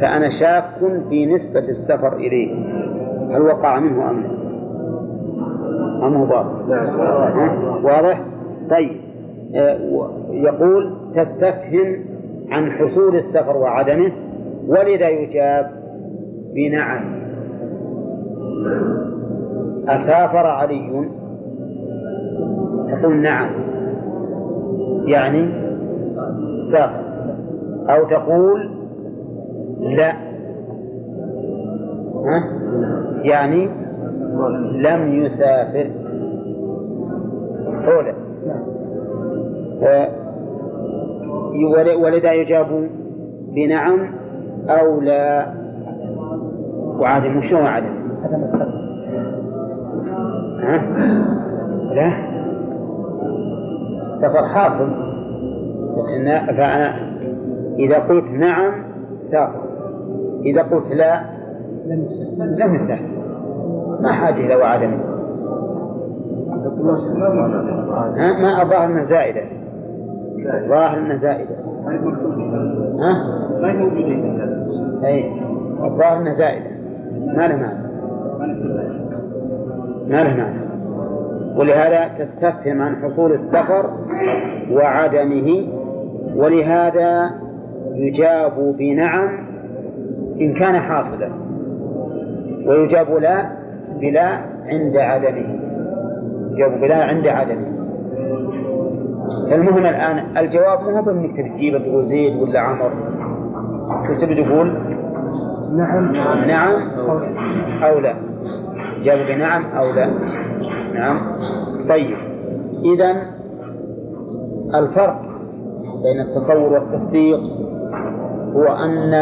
Speaker 1: فأنا شاك في نسبة السفر إليه. هل وقع منه أم لا؟ أم هو واضح؟ طيب. آه، يقول تستفهم عن حصول السفر وعدمه ولذا يجاب بنعم. أسافر علي. تقول نعم. يعني سافر. أو تقول لا. ها؟ يعني لم يسافر. قوله ولذا يجاب بنعم أو لا؟ وعدم وش هو عدم؟
Speaker 4: عدم السفر
Speaker 1: ها؟ لا. السفر حاصل. فأنا إذا قلت نعم سافر. إذا قلت لا
Speaker 4: لم يسافر.
Speaker 1: ما حاجة إلى وعدمه ها؟ ما الظاهر إنها زائدة. الظاهر إنها زائدة. ها؟
Speaker 6: ما هي موجودة
Speaker 1: اي الظاهر إنها زائدة. ما له معنى. ما له معنى. ولهذا تستفهم عن حصول السفر وعدمه ولهذا يجاب بنعم إن كان حاصلا. ويجاب لا بلا عند عدمه. يجاب بلا عند عدمه. فالمهم الآن الجواب مو هو بأنك تبي تجيبه تقول زيد ولا عمر؟ شو تبي تقول؟
Speaker 4: نعم.
Speaker 1: نعم أو لا. جاب بنعم أو لا. نعم. طيب. إذا الفرق بين التصور والتصديق هو أن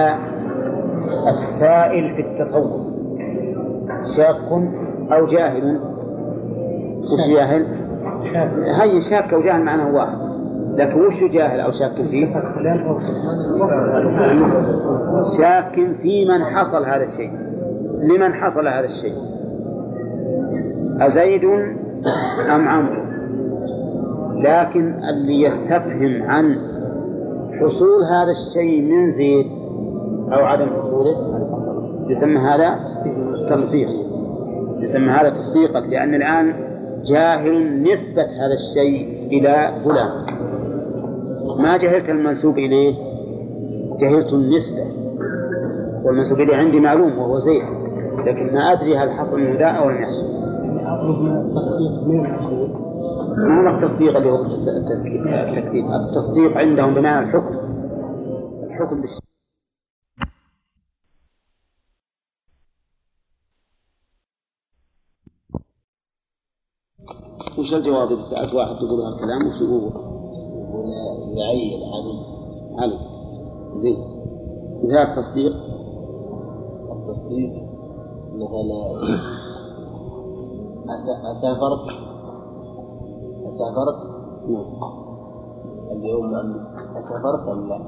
Speaker 1: السائل في التصور شاك أو جاهل. وش جاهل؟ هي شاك أو جاهل معناه واحد. لكن وش جاهل أو شاك فيه؟ شاك في من حصل هذا الشيء. لمن حصل هذا الشيء. أزيد أم عمرو؟ لكن اللي يستفهم عن حصول هذا الشيء من زيد أو عدم حصوله يسمى هذا تصديق. يسمى هذا تصديقا لأن الآن جاهل نسبة هذا الشيء إلى فلان. ما جهلت المنسوب إليه؟ جهلت النسبة. والمنسوب إليه عندي معلوم وهو زيد لكن ما أدري هل حصل من ذا أو لم يحصل. ما هو التصديق اللي هو التكذيب التصديق عندهم بمعنى الحكم. الحكم بالشيء. وش الجواب إذا سألت واحد تقول هذا الكلام وش هو؟
Speaker 3: يعين علي.
Speaker 1: علي زين مثال التصديق
Speaker 3: التصديق مثلا أس- أسافرت؟ أسافرت؟
Speaker 1: نعم.
Speaker 3: اليوم أسافرت أم لا؟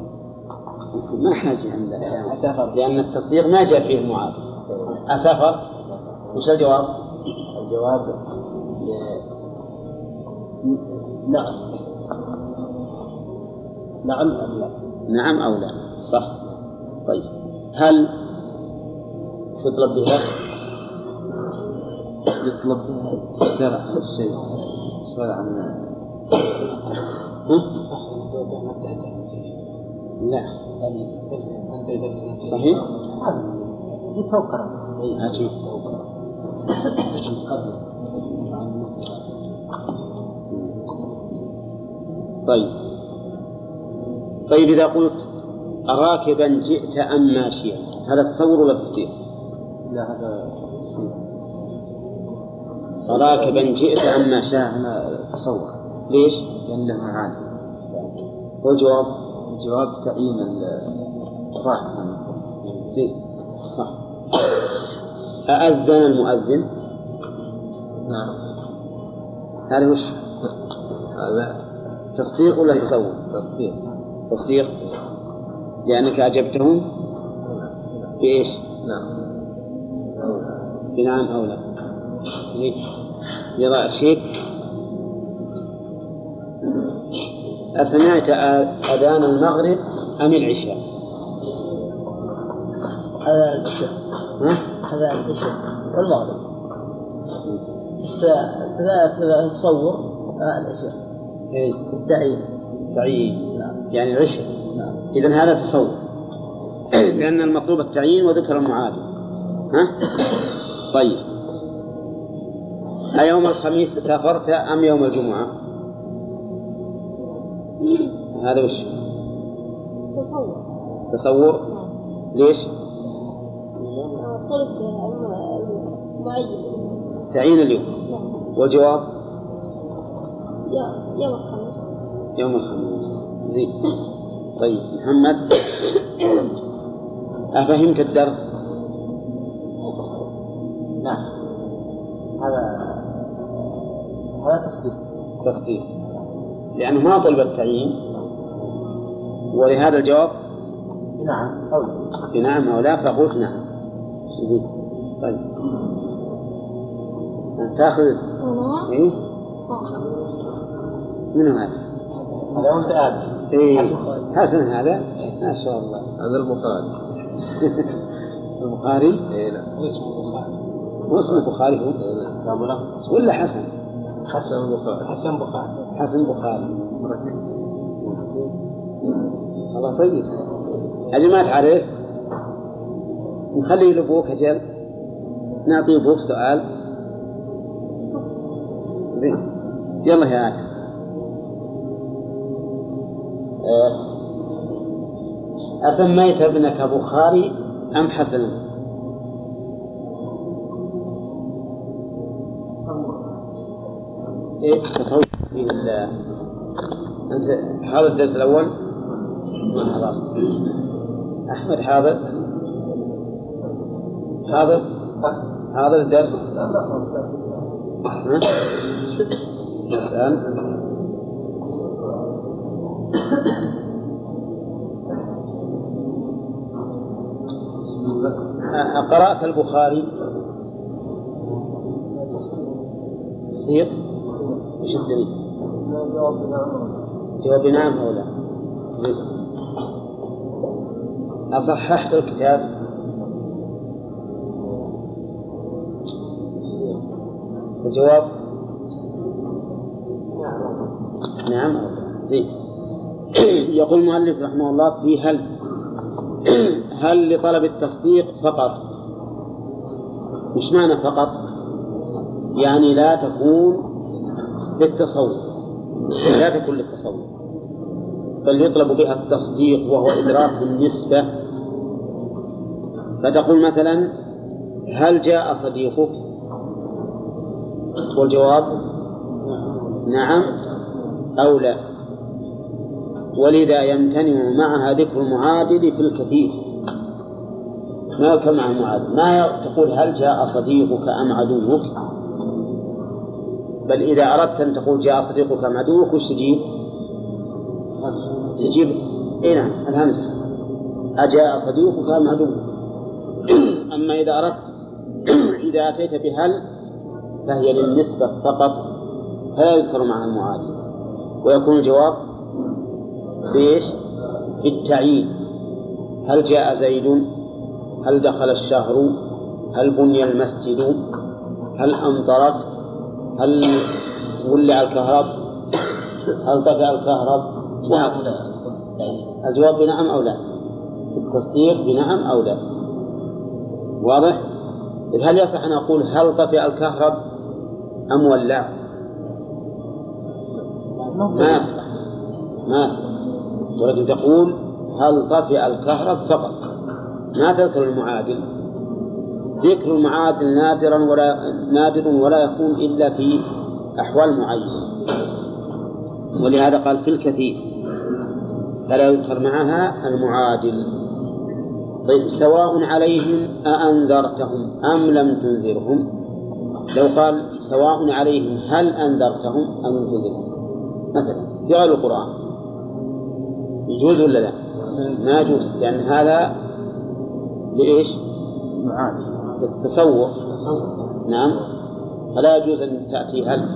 Speaker 1: ما حاجة عندنا
Speaker 3: أسافرت.
Speaker 1: لأن التصديق ما جاء فيه معاد أسافر وش الجواب؟
Speaker 3: الجواب نعم نعم أم لا؟
Speaker 1: نعم أو لا صح طيب هل شو يطلب بها؟
Speaker 2: يطلب شرح الشيء سؤال عن؟
Speaker 1: لا صحيح؟ عجيب طيب. طيب إذا قلت راكبا جئت أم ماشيا هذا تصور ولا تصديق؟
Speaker 2: لا هذا تصديق.
Speaker 1: راكبا جئت أم ماشيا.
Speaker 2: تصور.
Speaker 1: ليش؟
Speaker 2: لأنه معاني.
Speaker 1: والجواب
Speaker 2: الجواب؟ تعيين الراحة
Speaker 1: زين صح. أأذن المؤذن؟
Speaker 2: نعم.
Speaker 1: هذا وش؟
Speaker 2: هذا
Speaker 1: تصديق ولا تصور
Speaker 2: تصديق.
Speaker 1: تصديق. لأنك أجبتهم بإيش؟
Speaker 2: نعم.
Speaker 1: بنعم أو لا. زين. يضع الشيك أسمعت أذان المغرب أم العشاء؟
Speaker 6: هذا العشاء.
Speaker 1: ها؟
Speaker 6: هذا العشاء. والمغرب. بس كذا كذا تصور هذا العشاء.
Speaker 1: إيه
Speaker 6: التعيين
Speaker 1: تعيين
Speaker 6: نعم.
Speaker 1: يعني العشاء
Speaker 6: نعم.
Speaker 1: إذا هذا تصور لأن المطلوب التعيين وذكر المعادل ها؟ طيب. أيوم الخميس سافرت أم يوم الجمعة؟ هذا وش؟
Speaker 7: تصور
Speaker 1: تصور ليش؟
Speaker 7: طلب معين
Speaker 1: تعيين اليوم. والجواب؟
Speaker 7: يا- يوم الخميس.
Speaker 1: يوم الخميس. زين. طيب محمد. أفهمت الدرس؟
Speaker 3: نعم هذا هذا تصديق.
Speaker 1: تصديق. لأنه ما طلب التعيين. ولهذا الجواب؟
Speaker 3: نعم أو لا.
Speaker 1: بنعم أو لا فقلت نعم. زين. طيب.
Speaker 7: تأخذ؟
Speaker 1: إيه منو هذا؟
Speaker 3: هذا وانت آدم
Speaker 1: إيه. حسن. هذا؟ ما شاء الله.
Speaker 2: هذا البخاري.
Speaker 1: البخاري؟
Speaker 2: اي نعم
Speaker 1: هو اسمه البخاري هو؟
Speaker 3: لا. ملخص
Speaker 1: ولا حسن؟
Speaker 2: حسن البخاري.
Speaker 3: حسن بخاري
Speaker 1: حسن بخاري والله طيب. أجل ما تعرف نخلي لأبوك أجل. نعطي أبوك سؤال. زين. يلا يا آدم. أسميت ابنك بخاري أم حسنا؟ إيه تصور في ال- أنت حاضر الدرس الأول؟ ما حضرت. أحمد حاضر حاضر حاضر الدرس؟ نسأل قرأت البخاري. تصير وش الدليل؟ جواب نعم أو لا؟ زين. أصححت الكتاب؟ الجواب؟ نعم أو لا؟ زين. يقول المؤلف رحمه الله في هل هل لطلب التصديق فقط؟ مش معنى فقط يعني لا تكون للتصور لا تكون للتصور بل يطلب بها التصديق وهو إدراك النسبة. فتقول مثلا هل جاء صديقك؟ والجواب نعم أو لا. ولذا يمتنع معها ذكر المعادل في الكثير. ما يذكر مع المعادل ما تقول هل جاء صديقك أم عدوك؟ بل إذا أردت أن تقول جاء صديقك أم عدوك وش تجيب؟ تجيب إيه نعم الهمزة. أجاء صديقك أم عدوك؟ أما إذا أردت إذا أتيت بهل فهي للنسبة فقط فلا يذكر معها المعادل ويكون الجواب بإيش؟ بالتعيين هل جاء زيد؟ هل دخل الشهر؟ هل بني المسجد؟ هل أمطرت؟ هل ولع الكهرب؟ هل طفئ الكهرب؟ نعم الجواب بنعم أو لا؟ التصديق بنعم أو لا؟ واضح؟ هل يصح أن أقول هل طفئ الكهرب أم ولع؟ ما يصح ما يصح ولكن تقول هل طفئ الكهرب فقط؟ ما تذكر المعادل. ذكر المعادل نادرا ولا نادر ولا يكون إلا في أحوال معينة. ولهذا قال في الكثير. فلا يذكر معها المعادل. طيب سواء عليهم أأنذرتهم أم لم تنذرهم؟ لو قال سواء عليهم هل أنذرتهم أم لم تنذرهم؟ مثلا في غير القرآن. يجوز ولا لا؟ ما يجوز لأن هذا لإيش؟ للتصور نعم. فلا يجوز أن تأتي هل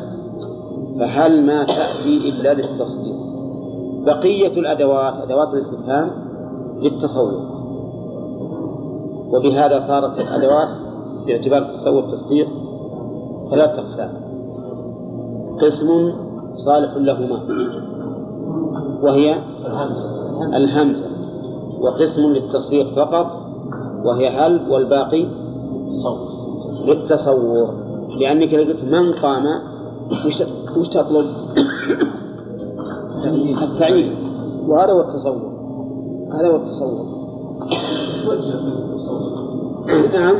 Speaker 1: فهل ما تأتي إلا للتصديق. بقية الأدوات أدوات الاستفهام للتصور وبهذا صارت الأدوات باعتبار التصور التصديق ثلاثة أقسام قسم صالح لهما. وهي الهمزة وقسم للتصديق فقط وهي هل والباقي للتصور. لأنك لو قلت من قام وش وش تطلب؟ التعيين. وهذا هو التصور. هذا هو التصور. نعم.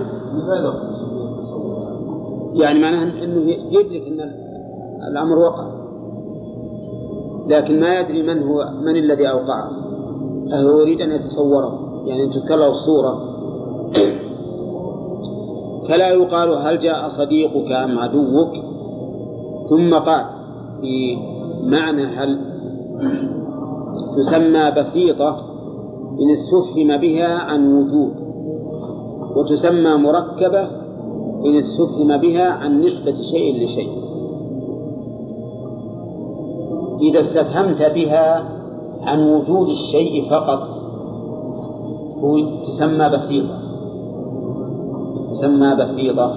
Speaker 1: يعني معناه إنه يدرك إن الأمر وقع. لكن ما يدري من هو من الذي أوقعه. فهو يريد أن يتصوره يعني أن تذكر له الصورة. فلا يقال هل جاء صديقك أم عدوك؟ ثم قال في معنى هل تسمى بسيطة إن استفهم بها عن وجود وتسمى مركبة إن استفهم بها عن نسبة شيء لشيء. إذا استفهمت بها عن وجود الشيء فقط تسمى بسيطة تسمى بسيطة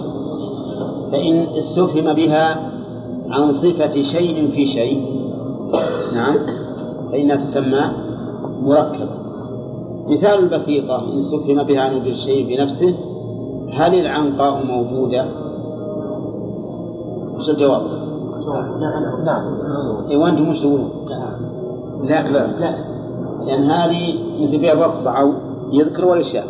Speaker 1: فإن استفهم بها عن صفة شيء في شيء نعم فإنها تسمى مركبة مثال البسيطة إن استفهم بها عن وجود الشيء في نفسه هل العنقاء موجودة؟ وش الجواب؟
Speaker 2: نعم. نعم
Speaker 1: اي وأنتم وش تقولون؟ لا. لا. لا. لأن هذه مثل بيض الصعو يذكر والإشياء.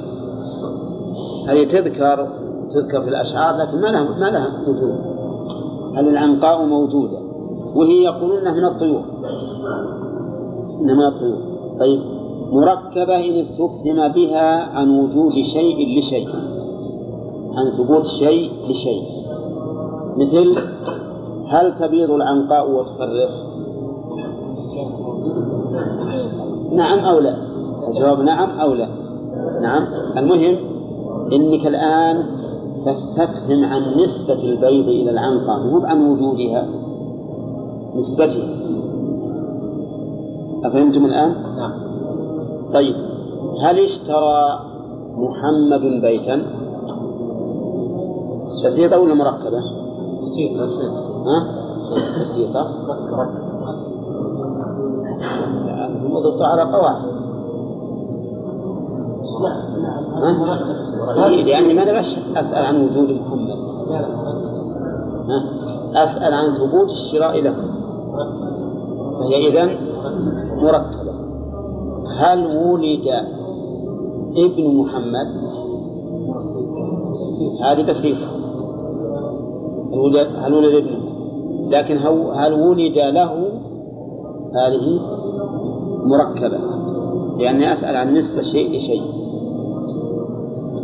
Speaker 1: هذه تذكر؟ تذكر في الأشعار لكن ما لها ما لها وجود. هل العنقاء موجودة؟ وهي يقولون إنها من الطيور. إنها من الطيور. طيب. مركبة إن استفهم بها عن وجود شيء لشيء. عن ثبوت شيء لشيء. مثل هل تبيض العنقاء وتفرخ؟ نعم أو لا؟ الجواب نعم أو لا. نعم. المهم إنك الآن تستفهم عن نسبة البيض إلى العنقى مو عن وجودها نسبتها أفهمتم الآن؟
Speaker 3: نعم.
Speaker 1: طيب. هل اشترى محمد بيتا؟ بسيطة ولا مركبة؟
Speaker 3: بسيط بسيط.
Speaker 1: ها؟ بسيطة الموضوع على قواعد لأني ما بس أسأل عن وجود محمد ها؟ أسأل عن ثبوت الشراء له. فهي إذن مركبة. هل ولد ابن محمد؟ هذه بسيطة. هل ولد ابنه لكن هل ولد له هذه مركبة؟ لأني أسأل عن نسبة شيء لشيء.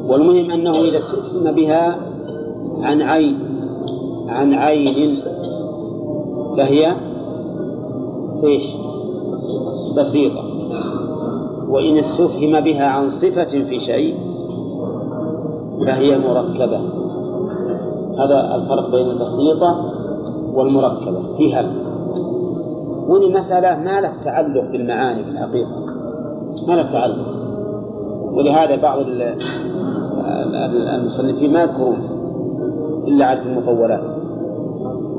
Speaker 1: والمهم أنه إذا استفهم بها عن عين عن عين فهي إيش؟ بسيطة. وإن استفهم بها عن صفة في شيء فهي مركبة. هذا الفرق بين البسيطة والمركبة. في هل ودي مسألة ما لها تعلق بالمعاني في الحقيقة. ما لها تعلق. ولهذا بعض ال- ال- المصنفين ما يذكرون إلا في المطولات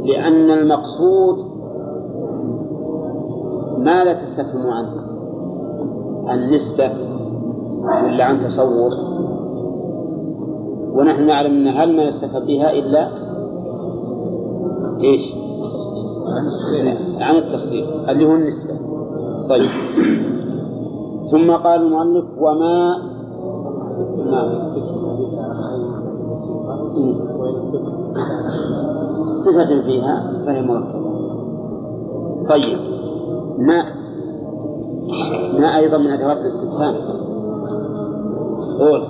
Speaker 1: لأن المقصود ما لا تستفهم عنه. عن نسبة ولا عن تصور. ونحن نعلم أن هل ما يستفهم بها إلا إيش؟ عن التصديق اللي هو النسبة. طيب. ثم قال المؤلف وما. صفة فيها فهي مركبة. طيب. ما ما أيضا من أدوات الاستفهام. قول؟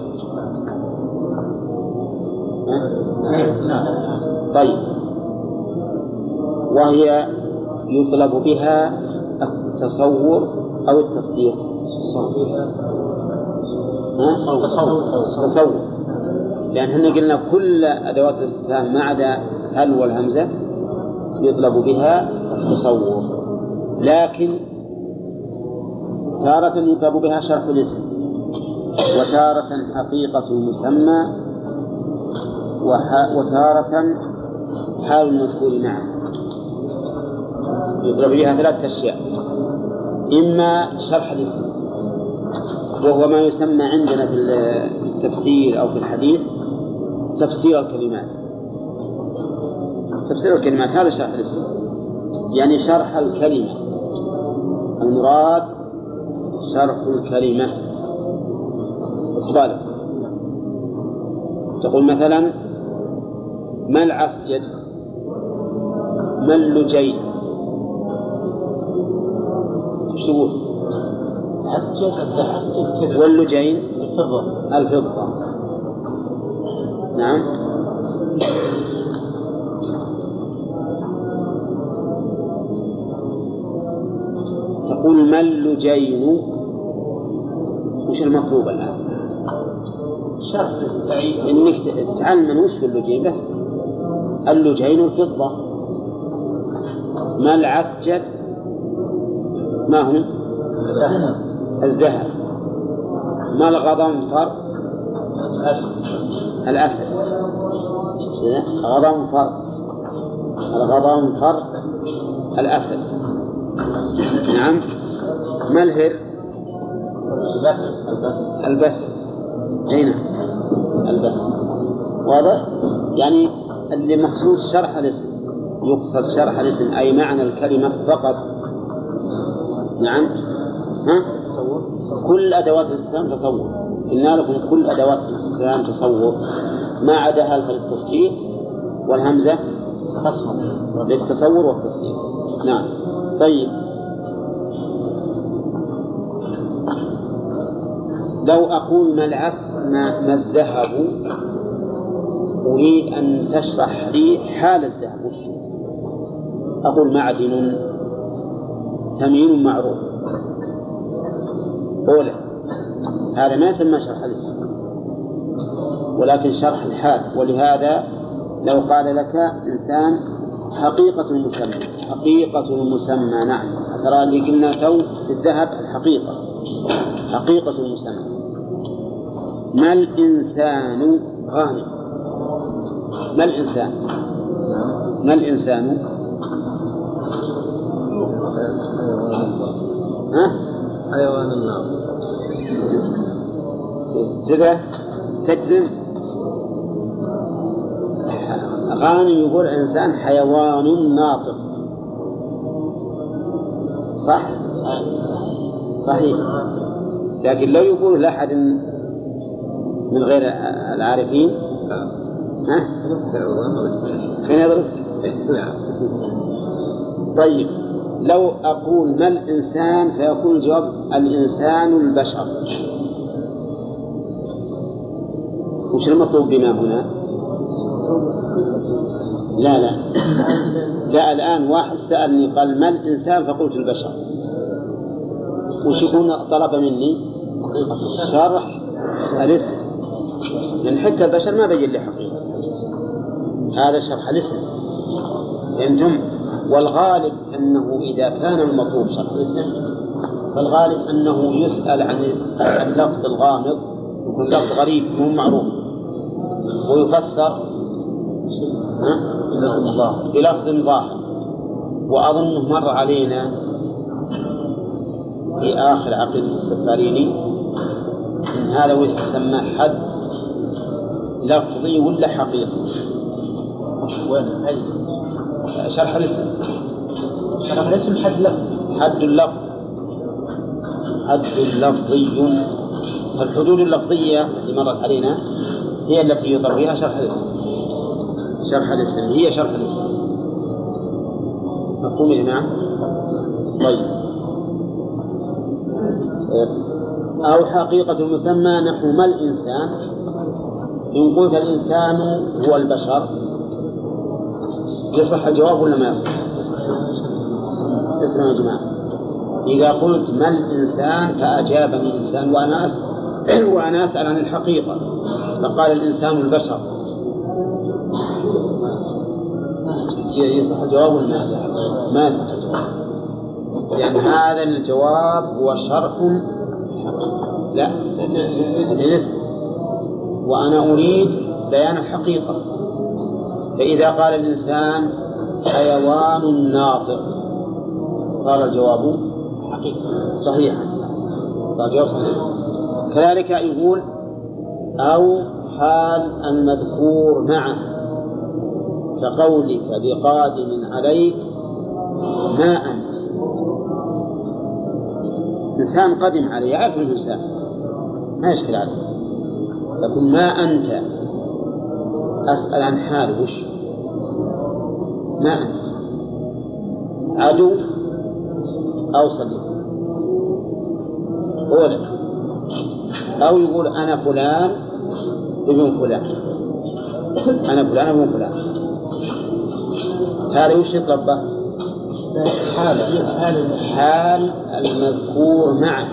Speaker 1: طيب. وهي يطلب بها التصور أو التصديق. ها؟ تصور لأن إحنا قلنا كل أدوات الاستفهام ما عدا هل والهمزة يطلب بها التصور. لكن تارة يطلب بها شرح الاسم وتارة حقيقة المسمى وتارة حال المذكور معه يطلب بها ثلاثة أشياء. إما شرح الاسم وهو ما يسمى عندنا في التفسير أو في الحديث تفسير الكلمات. تفسير الكلمات هذا شرح الاسم. يعني شرح الكلمة. المراد شرح الكلمة. بالك تقول مثلا ما العسجد ما اللجين تقول؟
Speaker 3: عسجد عسجد كذا
Speaker 1: واللجين؟
Speaker 3: الفضة.
Speaker 1: الفضة. نعم. تقول ما اللجين؟ وش المطلوب الآن؟ إنك ت- تعلم وش اللجين بس. اللجين الفضة ما العسجد؟ ما هو الذهب. ما الغضنفر الأسد. غضنفر الغضنفر الأسد. نعم. ما الهر؟
Speaker 3: البس. البس.
Speaker 1: البس. أي نعم. البس. واضح؟ يعني اللي مقصود شرح الاسم. يقصد شرح الاسم أي معنى الكلمة فقط. نعم. ها؟ كل أدوات الاستفهام تصور. قلنا لكم كل أدوات الاستفهام تصور. ما عدا هل للتصديق والهمزة للتصور والتصديق نعم. طيب. لو أقول ما العسل ما, ما الذهب أريد أن تشرح لي حال الذهب؟ أقول معدن ثمين معروف. أولى هذا ما يسمى شرح الاسم ولكن شرح الحال ولهذا لو قال لك إنسان حقيقة المسمى حقيقة المسمى نعم. ترى اللي قلنا تو الذهب الحقيقة حقيقة المسمى. ما الإنسان غانم؟ ما الإنسان؟ ما الإنسان؟ ها؟
Speaker 2: حيوان النار.
Speaker 1: كذا تجزم؟ غانم يقول إنسان حيوان ناطق. صح؟ صحيح. لكن لو يقول لأحد من غير العارفين؟ ها؟ فين يضرب؟ طيب. لو أقول ما الإنسان فيكون الجواب الإنسان البشر. وش المطلوب بما هنا؟ لا لا. جاء الآن واحد سألني قال ما الإنسان؟ فقلت البشر. وش يكون طلب مني؟ شرح الاسم. لأن حتى البشر ما بين لي حقيقة. هذا شرح الاسم. فهمتم؟ والغالب أنه إذا كان المطلوب شرح الاسم فالغالب أنه يسأل عن اللفظ الغامض يكون لفظ غريب مو معروف. ويفسر؟ بلفظ ظاهر. وأظنه مر علينا في آخر عقيدة السفاريني إن هذا ويسمى حد لفظي ولا حقيقي؟
Speaker 3: وين؟
Speaker 1: شرح الاسم.
Speaker 3: شرح الاسم حد لفظ.
Speaker 1: حد اللفظ حد لفظي. فالحدود اللفظية اللي مرت علينا هي التي يضر بها شرح الاسم. شرح الاسم. هي شرح الاسم. مفهوم يا جماعة؟ طيب. أو حقيقة المسمى نحو ما الإنسان؟ إن قلت الإنسان هو البشر. يصح الجواب ولا ما يصح؟ اسمعوا يا جماعة. إذا قلت ما الإنسان فأجابني إنسان وأنا أسأل وأنا أسأل عن الحقيقة. فقال الإنسان البشر. يصح الجواب ولا ما يصح؟ ما يصح. الجواب لأن هذا الجواب هو شرح. لا. للاسم وأنا أريد بيان الحقيقة. فإذا قال الإنسان حيوان ناطق صار الجواب صحيحا صار الجواب صحيحا كذلك يقول أو حال المذكور معه كقولك لقادم عليك ما أنت؟ إنسان قدم عليه يعرف أنه إنسان ما يشكل عليه لكن ما أنت؟ أسأل عن حاله وش؟ ما أنت. عدو أو صديق. أولا أو يقول أنا فلان ابن فلان. أنا فلان ابن فلان. هذا وش يطلب؟ حال. حال المذكور معه.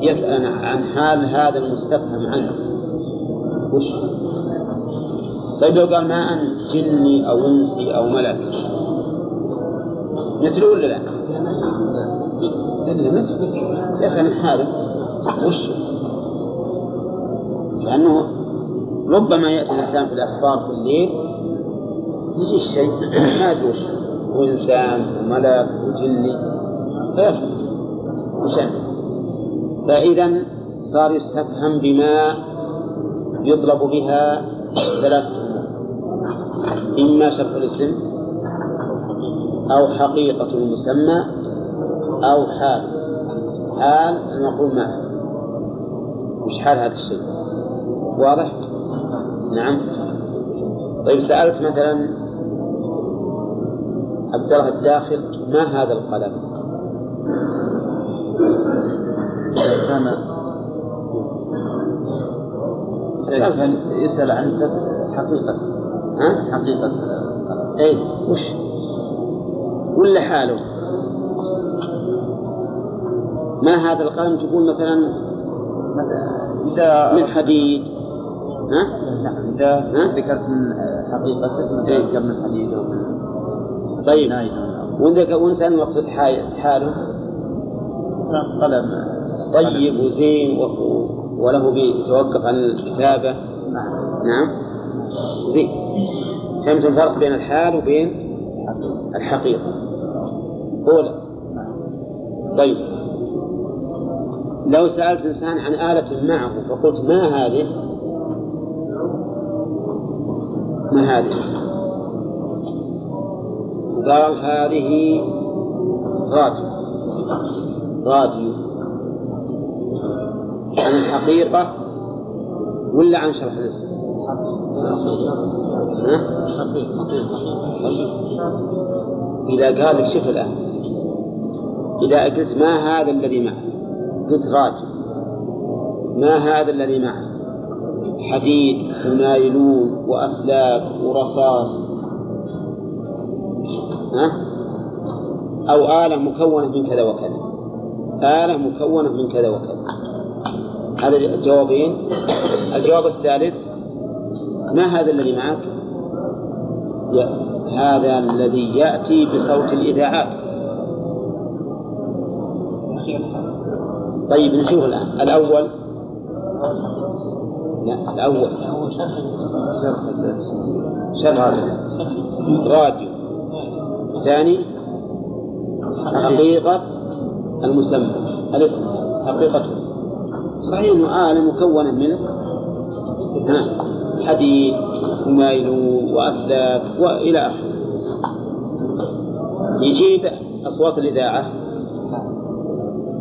Speaker 1: يسأل عن حال هذا المستفهم عنه. وش؟ طيب لو قال ما أنت جني أو إنسي أو ملك. مثله ولا لا؟ إلا مثل يسأل حاله وش؟ لأنه ربما يأتي الإنسان في الأسفار في الليل يجي الشيء ما أدري وش. هو إنسان وملك وجني فيسأل وش؟ فإذا صار يستفهم بما يطلب بها ثلاث إما شرح الاسم أو حقيقة المسمى أو حال. حال المقول معه وش حال هذا الشيء. واضح؟ نعم. طيب سألت مثلا عبد الله الداخل ما هذا القلم؟
Speaker 2: يسأل عن حقيقة
Speaker 1: ها؟
Speaker 2: حقيقة
Speaker 1: اي وش ولا حاله ما هذا القلم تقول مثلا
Speaker 2: إذا
Speaker 1: من حديد ها؟
Speaker 2: نعم إذا
Speaker 1: ها؟
Speaker 2: ذكرت من حقيقته مثلا
Speaker 1: إيه.
Speaker 2: ذكر من حديد أو من
Speaker 1: طيب وانسان المقصود حال- حاله.
Speaker 2: قلم
Speaker 1: طيب وزين وله بيتوقف عن الكتابة
Speaker 2: نعم
Speaker 1: نعم زين فهمت الفرق بين الحال وبين الحقيقة. أولى طيب. لو سألت إنسان عن آلة معه فقلت ما هذه؟ ما هذه؟ قال هذه راديو. راديو. عن الحقيقة ولا عن شرح الاسم؟ إذا قال لك شوف الآن. إذا قلت ما هذا الذي معك؟ قلت راجل ما هذا الذي معك؟ حديد ونايلون وأسلاك ورصاص. ها؟ أو آلة مكونة من كذا وكذا. آلة مكونة من كذا وكذا. هذا الجوابين الجواب الثالث ما هذا الذي معك؟ هذا الذي يأتي بصوت الإذاعات. طيب نشوف الآن. الأول؟ لا الأول.
Speaker 2: شرح.
Speaker 1: راديو. ثاني؟ حقيقة المسمى. الاسم. حقيقته صحيح أنه آلة مكونة من ها، حديد ومايلون وأسلاك وإلى آخره. يجيب أصوات الإذاعة.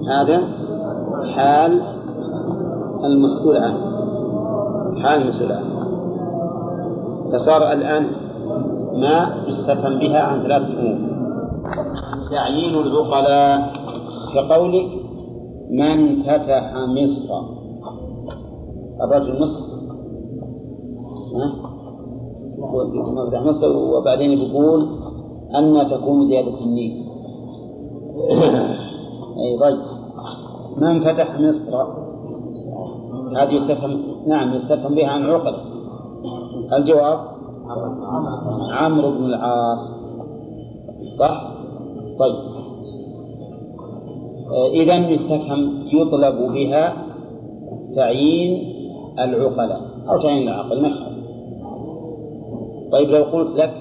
Speaker 1: هذا حال المسؤول عنه. حال المسؤول عنه. فصار الآن ما يستفهم بها عن ثلاثة أمور. تعيين العقلاء. كقولك من فتح مصر. الرجل مصر. فتح مصر وبعدين يقول أن تكون زيادة النيل أي طيب. من فتح مصر. هذه يستفهم نعم يستفهم بها عن عقل. الجواب عمرو بن العاص. صح؟ طيب. إذا يستفهم يطلب بها تعيين العقلاء أو تعيين العقل نفسه طيب لو قلت لك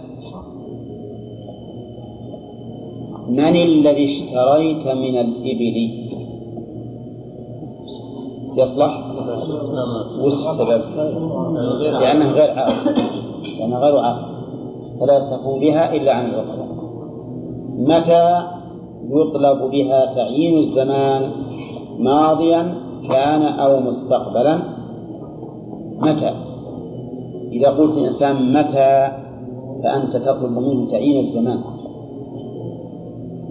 Speaker 1: من الذي اشتريت من الإبل؟ يصلح؟ وش السبب لأنه غير عاقل لأنه غير عاقل فلا يصرفون بها إلا عن العقلاء متى يطلب بها تعيين الزمان؟ ماضيا كان أو مستقبلا؟ متى؟ إذا قلت الإنسان متى فأنت تطلب منه تعيين الزمان؟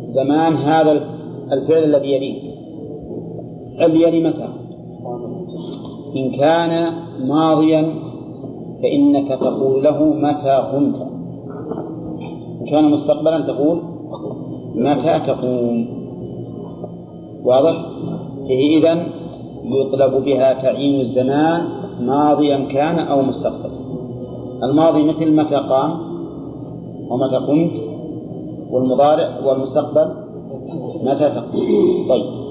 Speaker 1: زمان هذا الفعل الذي يليه. الذي يلي متى؟ إن كان ماضيا فإنك تقول له متى قمت إن كان مستقبلا تقول متى تقوم. واضح؟ إذن يطلب بها تعيين الزمان ماضيا كان أو مستقبلا. الماضي مثل متى قام ومتى قمت والمضارع والمستقبل متى تقوم طيب.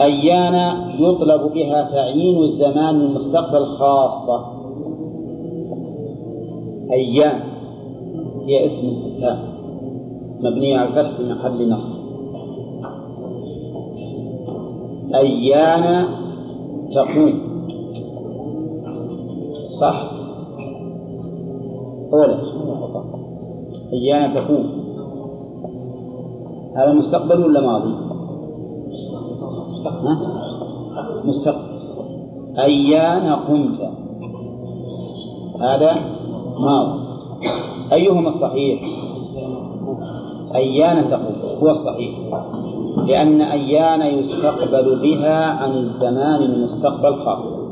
Speaker 1: أيان يطلب بها تعيين الزمان المستقبل خاصة. أيان هي اسم استفهام مبنية على الفتح في محل نصب. أيان تقوم. صح؟ أولا أيان تقوم هذا مستقبل ولا ماضي؟ مستقبل. أيان قمت هذا ماضي. أيهما الصحيح؟ أيان تقوم هو الصحيح. لأن أيان يستقبل بها عن الزمان المستقبل خاصة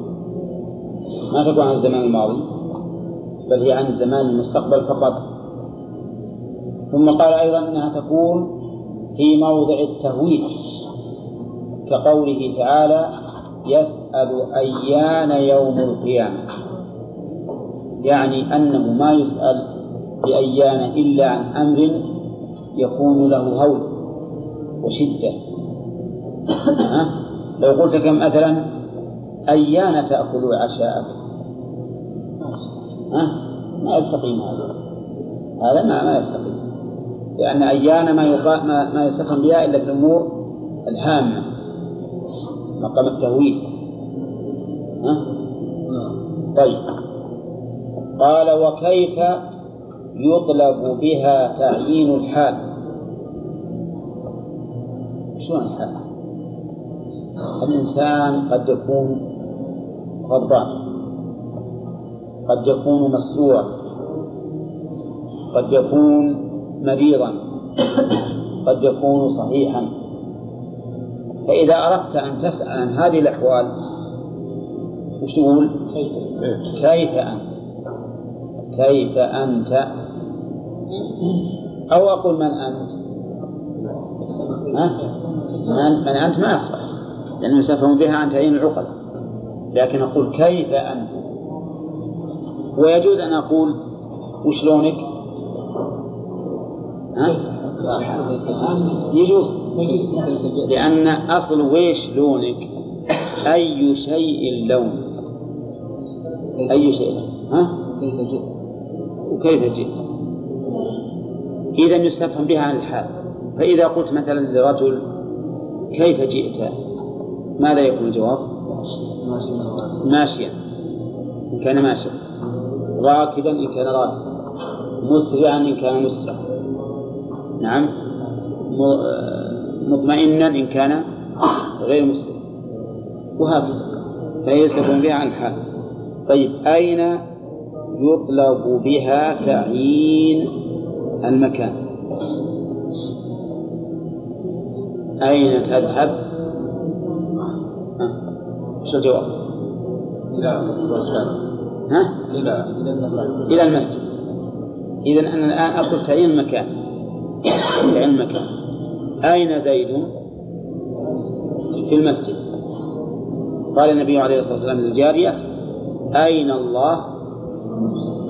Speaker 1: ما تكون عن الزمان الماضي؟ بل هي عن الزمان المستقبل فقط ثم قال أيضا أنها تكون في موضع التهويل كقوله تعالى يسأل أيان يوم القيامة يعني أنه ما يسأل بأيان إلا عن أمر يكون له هول وشدة؟ لو قلت كم مثلا أيان تأكل عشاءك ها؟ ما يستقيم هذا. هذا ما ما يستقيم. لأن أيان ما يقال ما, ما يستقيم بها إلا في الأمور الهامة. مقام التهويل. ها؟ طيب. قال وكيف يطلب بها تعيين الحال؟ شلون الحال؟ الإنسان قد يكون غضبان. قد يكون مسلوعا قد يكون مريضا قد يكون صحيحا فإذا أردت أن تسأل عن هذه الأحوال وش تقول؟ كيف أنت؟ كيف أنت؟ أو أقول من أنت؟ من, أنت ما يصلح لأنه يستفهم بها عن تعيين العقل لكن أقول كيف أنت؟ ويجوز أن أقول وش لونك؟ ها؟ يجوز. لأن أصل ويش لونك أي شيء لون. أي شيء ها؟
Speaker 2: كيف جئت
Speaker 1: وكيف جئت؟ إذا يستفهم بها عن الحال. فإذا قلت مثلا لرجل كيف جئت؟ ماذا يكون الجواب؟ ماشيا. إن كان ماشيا. راكبا إن كان راكبا. مسرعا إن كان مسرعا. نعم. مطمئنا إن كان غير مسلم وهكذا. فهي بها عن الحال. طيب أين يطلب بها تعيين المكان؟ أين تذهب؟ شو الجواب؟ ها؟ إلى المسجد. إذا أنا الآن أطلب تعيين المكان. تعيين المكان. أين زيد؟ في المسجد. قال النبي عليه الصلاة والسلام للجارية أين الله؟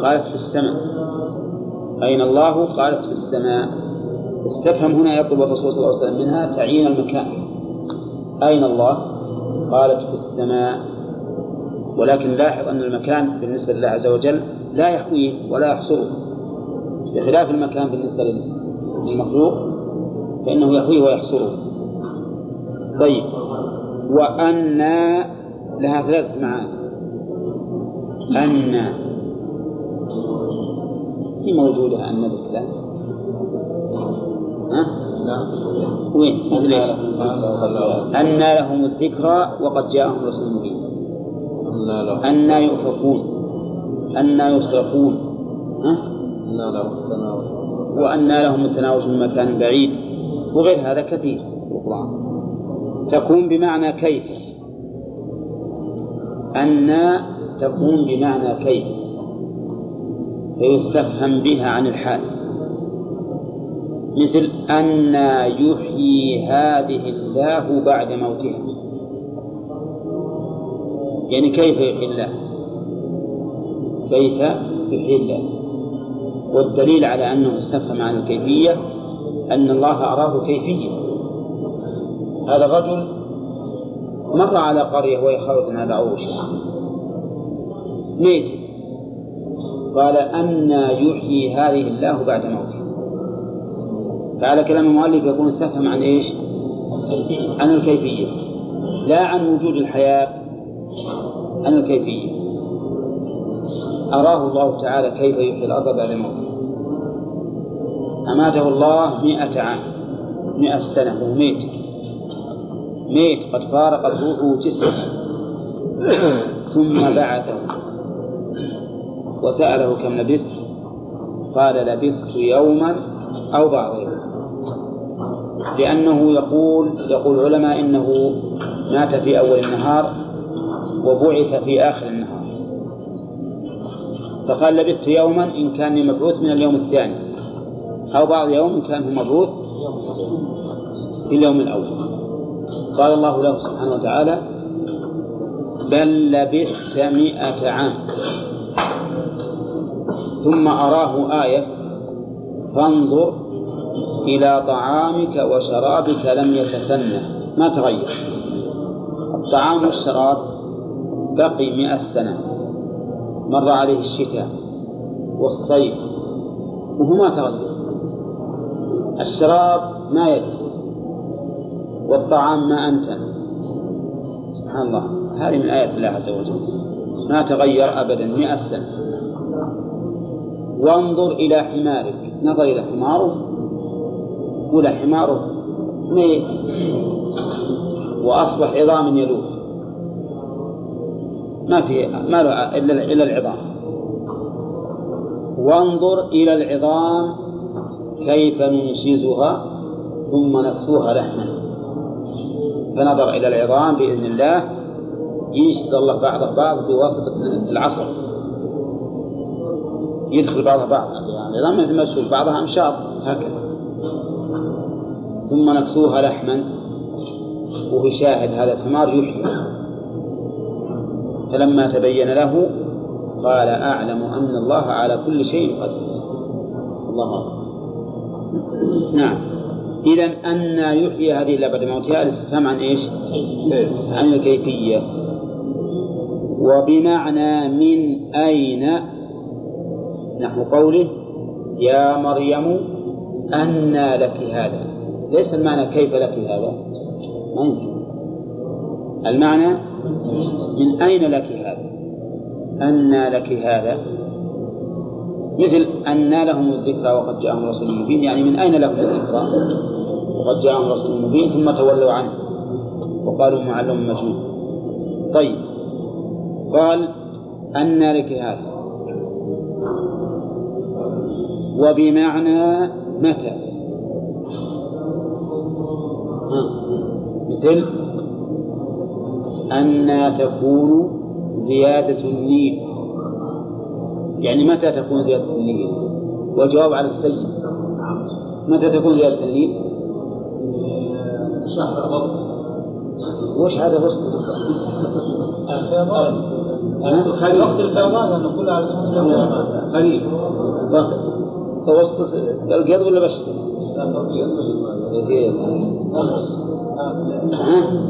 Speaker 1: قالت في السماء. أين الله؟ قالت في السماء. استفهم هنا يطلب الرسول صلى الله عليه وسلم منها تعيين المكان. أين الله؟ قالت في السماء. ولكن لاحظ أن المكان بالنسبة لله عز وجل لا يحويه ولا يحصره. بخلاف المكان بالنسبة للمخلوق فإنه يحويه ويحصره. طيب. وأن لها ثلاث معاني. أن هي موجودة أن بالكلام ها؟ وين؟ أن لهم الذكرى وقد جاءهم رسول مبين. أن يؤفكون أن يصرفون ها؟ وأن لهم التناوش من مكان بعيد. وغير هذا كثير. في القرآن تكون بمعنى كيف؟ أن تكون بمعنى كيف؟ فيستفهم بها عن الحال. مثل أن يحيي هذه الله بعد موتها. يعني كيف يحيي الله؟ كيف يحيي الله؟ والدليل على أنه استفهم عن الكيفية أن الله أراه كيفية هذا الرجل مر على قرية وهي خاوية على عروشها ميت. قال أن يحيي هذه الله بعد موته. فعلى كلام المؤلف يكون استفهم عن إيش؟ عن الكيفية. لا عن وجود الحياة. عن الكيفية أراه الله تعالى كيف يحيي الأرض بعد موته أماته الله مئة عام مئة سنة وهو ميت. ميت قد فارقت روحه جسمه. ثم بعثه. وسأله كم لبثت؟ قال لبثت يوما أو بعض يوم. لأنه يقول يقول العلماء إنه مات في أول النهار وبعث في آخر النهار. فقال لبثت يوما إن كان مبعوث من اليوم الثاني. أو بعض يوم إن كان مبعوث في اليوم الأول. قال الله له سبحانه وتعالى بل لبثت مئة عام. ثم أراه آية فانظر إلى طعامك وشرابك لم يتسنه ما تغير؟ الطعام والشراب بقي مئة سنة مر عليه الشتاء والصيف وهو ما تغير. الشراب ما يبس والطعام ما أنتن. سبحان الله. هذه من آيات الله عز وجل. ما تغير أبدا. مئة سنة. وانظر إلى حمارك. نظر إلى حماره. ولا حماره ميت. وأصبح عظام يلوح. ما في ما له إلا إلا العظام. وانظر إلى العظام كيف ننشزها ثم نكسوها لحما. فنظر إلى العظام بإذن الله. ينشز الله بعض بعض بواسطة العصر. يدخل بعضها بعض. العظام مثل ما تشوف بعضها أمشاط. هكذا. ثم نكسوها لحما. وهو شاهد هذا الحمار يحيي. فلما تبين له قال أعلم أن الله على كل شيء قدير. الله أكبر. نعم. إذا أن يحيي هذه إلا بعد موتها الاستفهام عن إيش؟ عن الكيفية. وبمعنى من أين؟ نحو قوله يا مريم أنى لك هذا. ليس المعنى كيف لك هذا؟ ما يمكن. المعنى من أين لك هذا؟ أنى لك هذا؟ مثل أنى لهم الذكرى وقد جاءهم رسول مبين يعني من أين لهم الذكرى وقد جاءهم رسول مبين ثم تولوا عنه وقالوا معلم مجنون. طيب قال أنى لك هذا. وبمعنى متى؟ مثل أن تكون زيادة النيل. يعني متى تكون زيادة النيل؟ والجواب على السيد. متى تكون زيادة النيل؟
Speaker 2: شهر أغسطس.
Speaker 1: وش هذا وسط
Speaker 2: الفيضان. وقت الفيضان نقول على اسم خريف
Speaker 1: وقت وسط القيض ولا بشتي؟ القيض.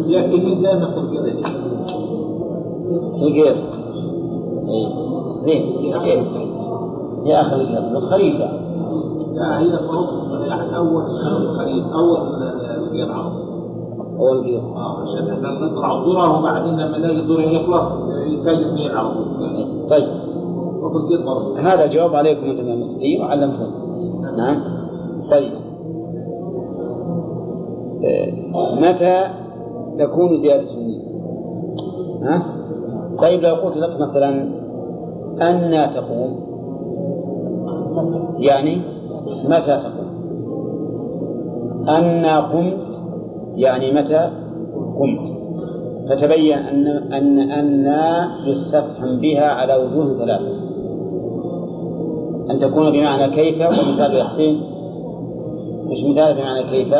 Speaker 2: لكن دائما نقول كذا
Speaker 1: القيض إي. زين. يا أخي. القيض الخريفه
Speaker 2: لا هي يعني أول الخريف أول القيض
Speaker 1: أول القيض
Speaker 2: آه عشان إحنا نزرع الذره وبعدين لما نلاقي الذره يخلص اثنين على طول
Speaker 1: طيب.
Speaker 2: وفي برضه
Speaker 1: هذا جواب عليكم أنتم يا وعلمتم. نعم. طيب. متى تكون زيادة النية؟ ها؟ طيب لو قلت لك مثلا أن تقوم يعني متى تقوم؟ أن قمت يعني متى قمت؟ فتبين أن أن أن يستفهم بها على وجوه ثلاثة. أن تكون بمعنى كيف ومثال يا حسين مش مثال بمعنى كيف؟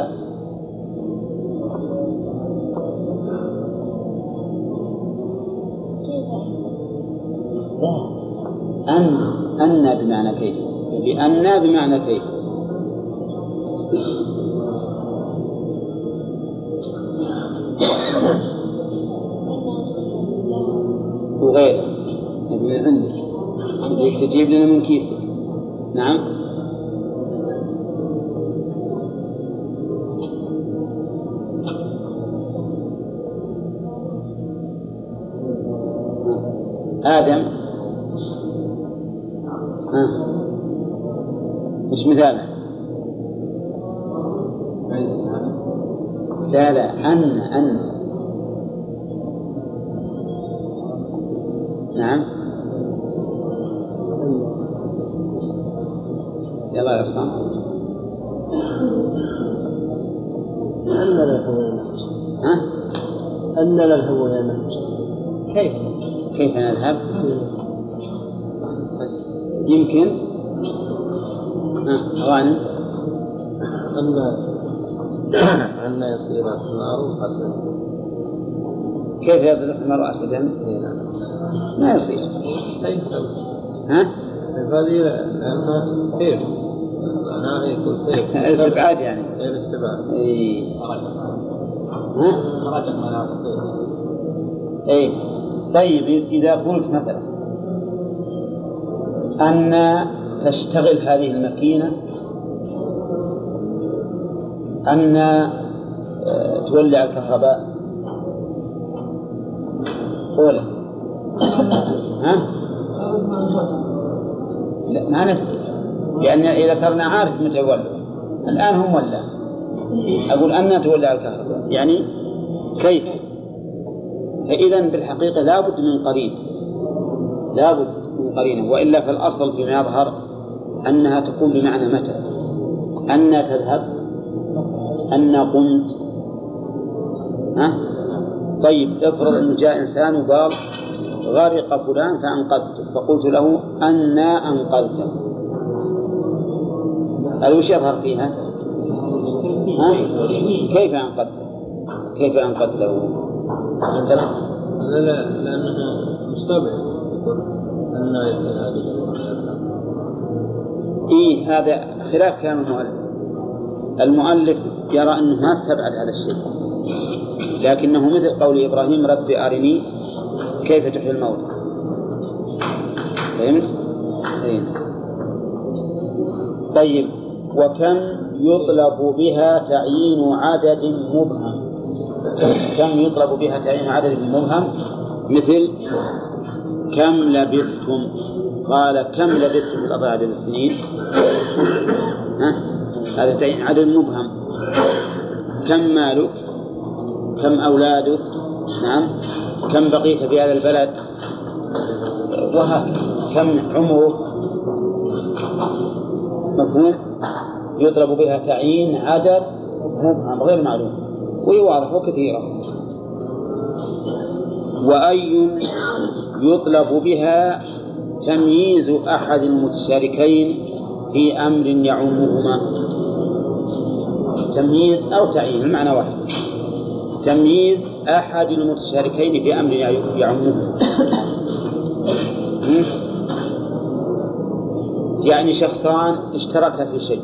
Speaker 1: بمعنى كيف؟ بأن بمعنى كيف؟ وغيره. من عندك. بدك تجيب لنا من كيسك. نعم؟ آدم. أن
Speaker 2: يصير الحمار أسد
Speaker 1: كيف يصل الحمار أسدا؟
Speaker 2: إي نعم.
Speaker 1: ما يصير. ها؟
Speaker 2: هذه لأنه كيف؟ معناه يقول كيف
Speaker 1: استبعاد يعني.
Speaker 2: الاستبعاد
Speaker 1: اي ها؟ اي طيب إذا قلت مثلا أن تشتغل هذه الماكينة أن تولع الكهرباء أولى ها؟ لا ما ندري. لأن إذا صرنا عارف متى يولع الآن هم ولا. أقول أن تولع الكهرباء يعني كيف؟ فإذا بالحقيقة لابد من قرين. لابد من قرينة وإلا فالأصل فيما يظهر أنها تكون بمعنى متى؟ أن تذهب. أن قمت. ها؟ طيب افرض أنه جاء إنسان وقال غرق فلان فأنقذته فقلت له أنا أنقذته هذا وش يظهر فيها؟ ها؟ كيف أنقذته؟ كيف أنقذته؟ بس
Speaker 2: لا لا لأنه مستبعد يقول أن
Speaker 1: إيه هذا خلاف كلام المؤلف المؤلف يرى أنه ما استبعد هذا الشيء لكنه مثل قول إبراهيم رب أرني كيف تحيي الموتى. فهمت؟ أين. طيب وكم يطلب بها تعيين عدد مبهم؟ كم يطلب بها تعيين عدد مبهم؟ مثل كم لبثتم؟ قال كم لبثتم في الأرض عدد السنين؟ هذا تعيين عدد مبهم. كم مالك؟ كم أولادك؟ نعم. كم بقيت في هذا البلد؟ وهكذا كم عمرك؟ مفهوم؟ يطلب بها تعيين عدد؟ مبهم غير معلوم. وهي واضحة وكثيرة وأي يطلب بها تمييز أحد المتشاركين في أمر يعمهما؟ تمييز أو تعيين المعنى واحد. تمييز أحد المتشاركين في أمر يعمهما يعني شخصان اشتركا في شيء.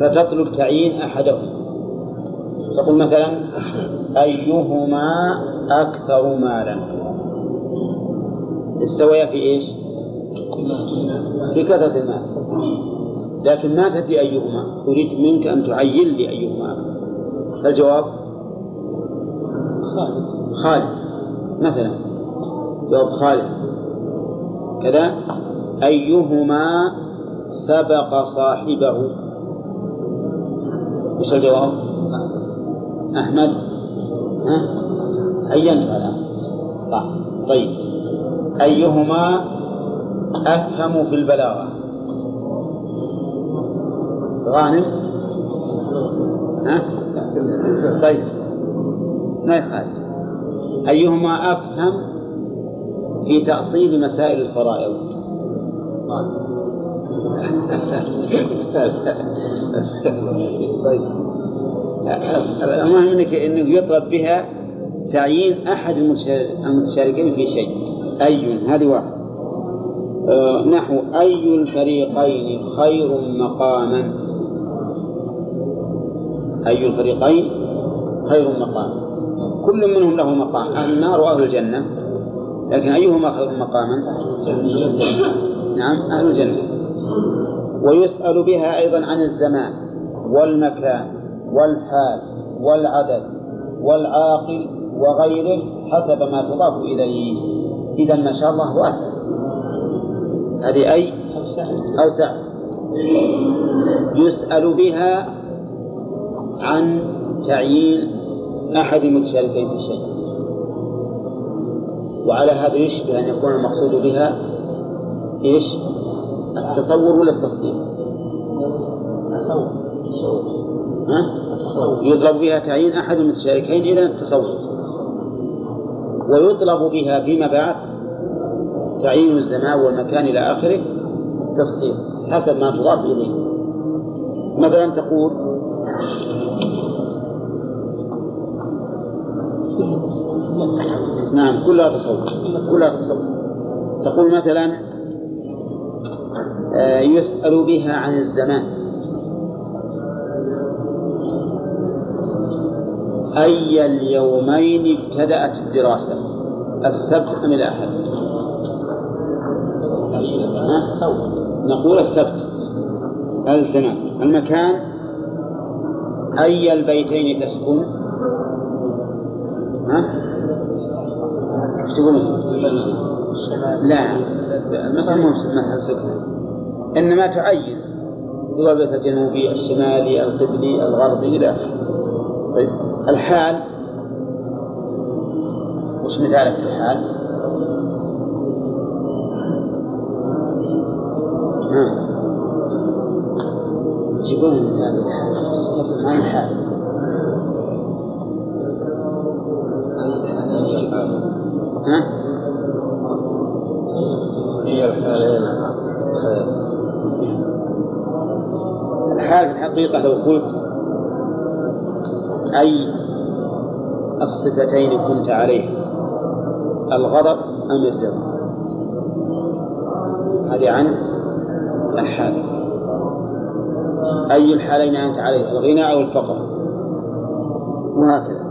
Speaker 1: فتطلب تعيين أحدهما تقول مثلا أيهما أكثر مالا؟ استويا في إيش؟ في كثرة المال. لكن ما تدري أيهما. أريد منك أن تعين لي أيهما. أكثر فالجواب خالد. خالد. مثلا. جواب خالد. كذا. أيهما سبق صاحبه؟ وش الجواب؟ أحمد. ها؟ عينتها الآن صح. طيب. أيهما أفهم في البلاغة؟ غانم؟ ها؟ طيب. ما يخالف. أيهما أفهم في تأصيل مسائل الفرائض؟ المهم انك إنه يطلب بها تعيين أحد المتشاركين في شيء. اي هذه واحد. آه نحو أي الفريقين خير مقاما؟ أي الفريقين خير مقاما كل منهم له مقام. أهل النار وأهل الجنة. لكن أيهما خير مقاما نعم أهل الجنة. ويسأل بها أيضا عن الزمان والمكان والحال والعدد والعاقل وغيره حسب ما تضاف إليه. إذا ما شاء الله واسع. هذه أي؟ أوسع. يسأل بها عن تعيين أحد المتشاركين في شيء. وعلى هذا يشبه أن يكون المقصود بها إيش؟ التصور ولا التصديق؟ يطلب بها تعيين أحد المتشاركين إذا التصور. ويطلب بها فيما بعد تعيين الزمان والمكان إلى آخره التسطير حسب ما تضاف إليه. مثلا تقول نعم كلها تصور كلها تصور تقول مثلا آه، يسأل بها عن الزمان. أي اليومين ابتدأت الدراسة؟ السبت أم الأحد؟ نقول السبت. الزمان. المكان أي البيتين تسكن؟ ها؟ لا. المسألة مو محل سكن إنما تعين البيت الجنوبي الشمالي القبلي الغربي إلى آخره. طيب. الحال وش مثالك في الحال؟ يقول مثال الحال. تستفهم عن الحال. لو قلت أي الصفتين كنت عليه الغضب أم الرضا؟ هذه عن الحال. أي الحالين أنت عليه الغنى أو الفقر؟ وهكذا.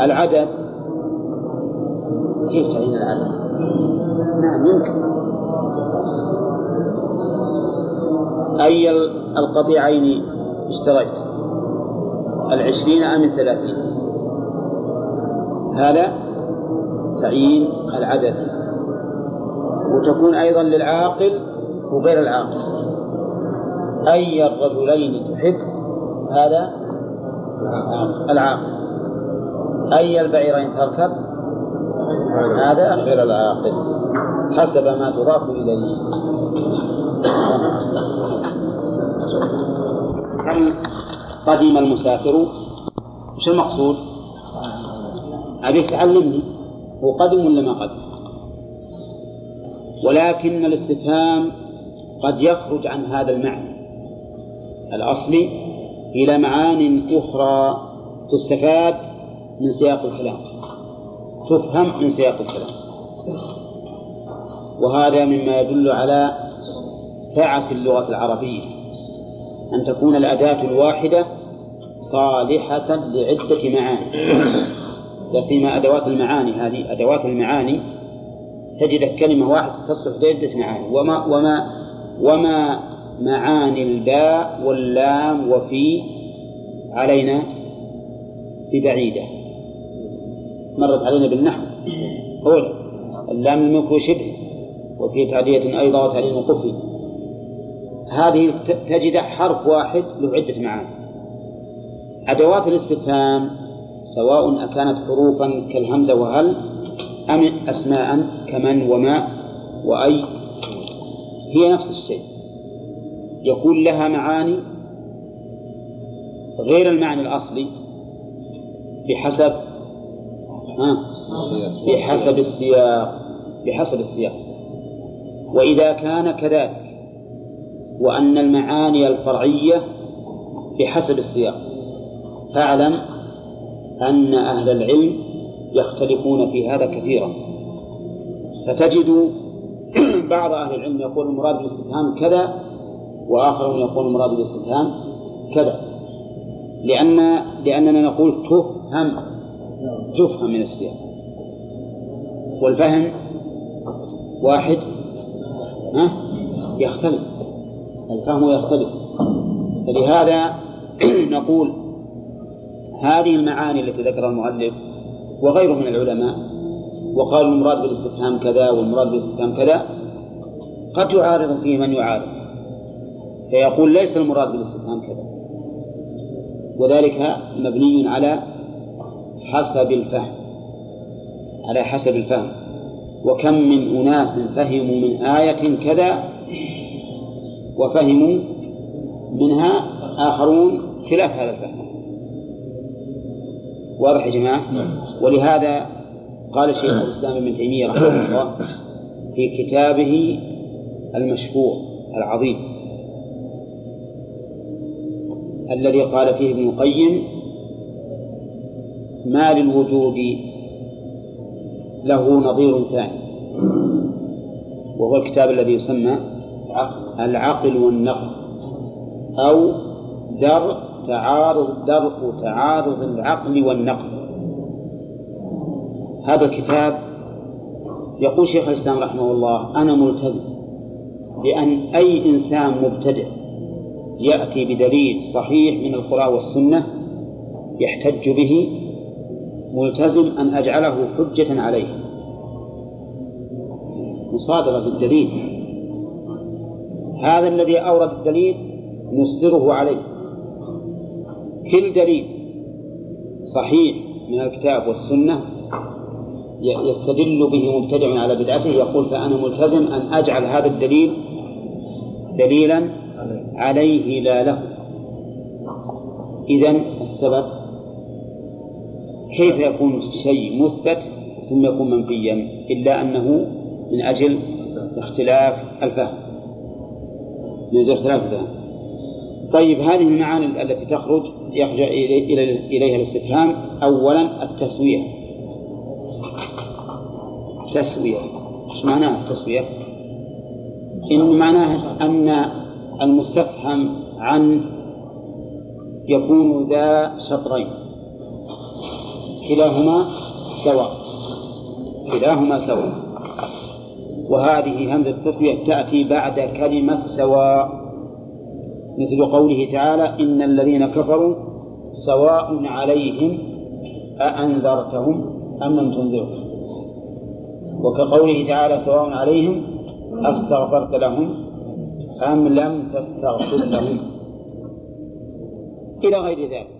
Speaker 1: العدد؟ كيف تعين العدد؟ نعم يمكن. أي القطيعين؟ اشتريت. العشرين أم الثلاثين؟ هذا تعيين العدد. وتكون أيضا للعاقل وغير العاقل. أي الرجلين تحب هذا العاقل. أي البعيرين تركب هذا غير العاقل. حسب ما تضاف إليه. هل قدم المسافر وش المقصود؟ أبيك تعلمني هو قدم ولا ما قدم؟ ولكن الاستفهام قد يخرج عن هذا المعنى الأصلي إلى معان أخرى تستفاد من سياق الكلام تفهم من سياق الكلام وهذا مما يدل على سعة اللغة العربية أن تكون الأداة الواحدة صالحة لعدة معاني. لا سيما أدوات المعاني هذه. أدوات المعاني تجد كلمة واحدة تصلح لعدة معاني. وما وما وما معاني الباء واللام وفي علينا ببعيدة. مرت علينا بالنحو. هو اللام الملك شبه وفي تعدية أيضا وتعديل وقفي هذه تجد حرف واحد له عدة معاني. أدوات الاستفهام سواء أكانت حروفا كالهمزة وهل أم أسماء كمن وما وأي. هي نفس الشيء. يكون لها معاني غير المعنى الأصلي بحسب ها؟ بحسب السياق بحسب السياق. وإذا كان كذلك وأن المعاني الفرعية بحسب السياق. فاعلم أن أهل العلم يختلفون في هذا كثيرا. فتجد بعض أهل العلم يقول المراد بالاستفهام كذا وآخرون يقول المراد بالاستفهام كذا. لأن لأننا نقول تفهم تفهم من السياق. والفهم واحد ها؟ يختلف. الفهم يختلف. فلهذا نقول هذه المعاني التي ذكرها المؤلف وغيره من العلماء وقالوا المراد بالاستفهام كذا والمراد بالاستفهام كذا قد يعارض فيه من يعارض. فيقول ليس المراد بالاستفهام كذا. وذلك مبني على حسب الفهم. على حسب الفهم. وكم من أناس فهموا من آية كذا وفهموا منها آخرون خلاف هذا الفهم. واضح يا جماعة؟ ولهذا قال شيخ الإسلام ابن تيمية رحمه الله في كتابه المشهور العظيم الذي قال فيه ابن القيم ما للوجود له نظير ثاني. وهو الكتاب الذي يسمى العقل والنقل أو درء تعارض درء تعارض العقل والنقل. هذا الكتاب يقول شيخ الإسلام رحمه الله أنا ملتزم بأن أي إنسان مبتدع يأتي بدليل صحيح من القرآن والسنة يحتج به ملتزم أن أجعله حجة عليه. مصادرة بالدليل. هذا الذي أورد الدليل نصدره عليه. كل دليل صحيح من الكتاب والسنة يستدل به مبتدع على بدعته يقول فأنا ملتزم أن أجعل هذا الدليل دليلا عليه لا له. إذن السبب كيف يكون شيء مثبت ثم يكون منفيا؟ إلا أنه من أجل اختلاف الفهم. من الفهم طيب هذه المعاني التي تخرج يخرج إليها الاستفهام. أولا التسوية. تسوية. إيش معناها التسوية؟ إن معناها أن المستفهم عنه يكون ذا شطرين. كلاهما سواء. كلاهما سواء. وهذه همزة التسوية تأتي بعد كلمة سواء. مثل قوله تعالى إن الذين كفروا سواء عليهم أأنذرتهم أم لم تنذرهم. وكقوله تعالى سواء عليهم أستغفرت لهم أم لم تستغفر لهم. إلى غير ذلك.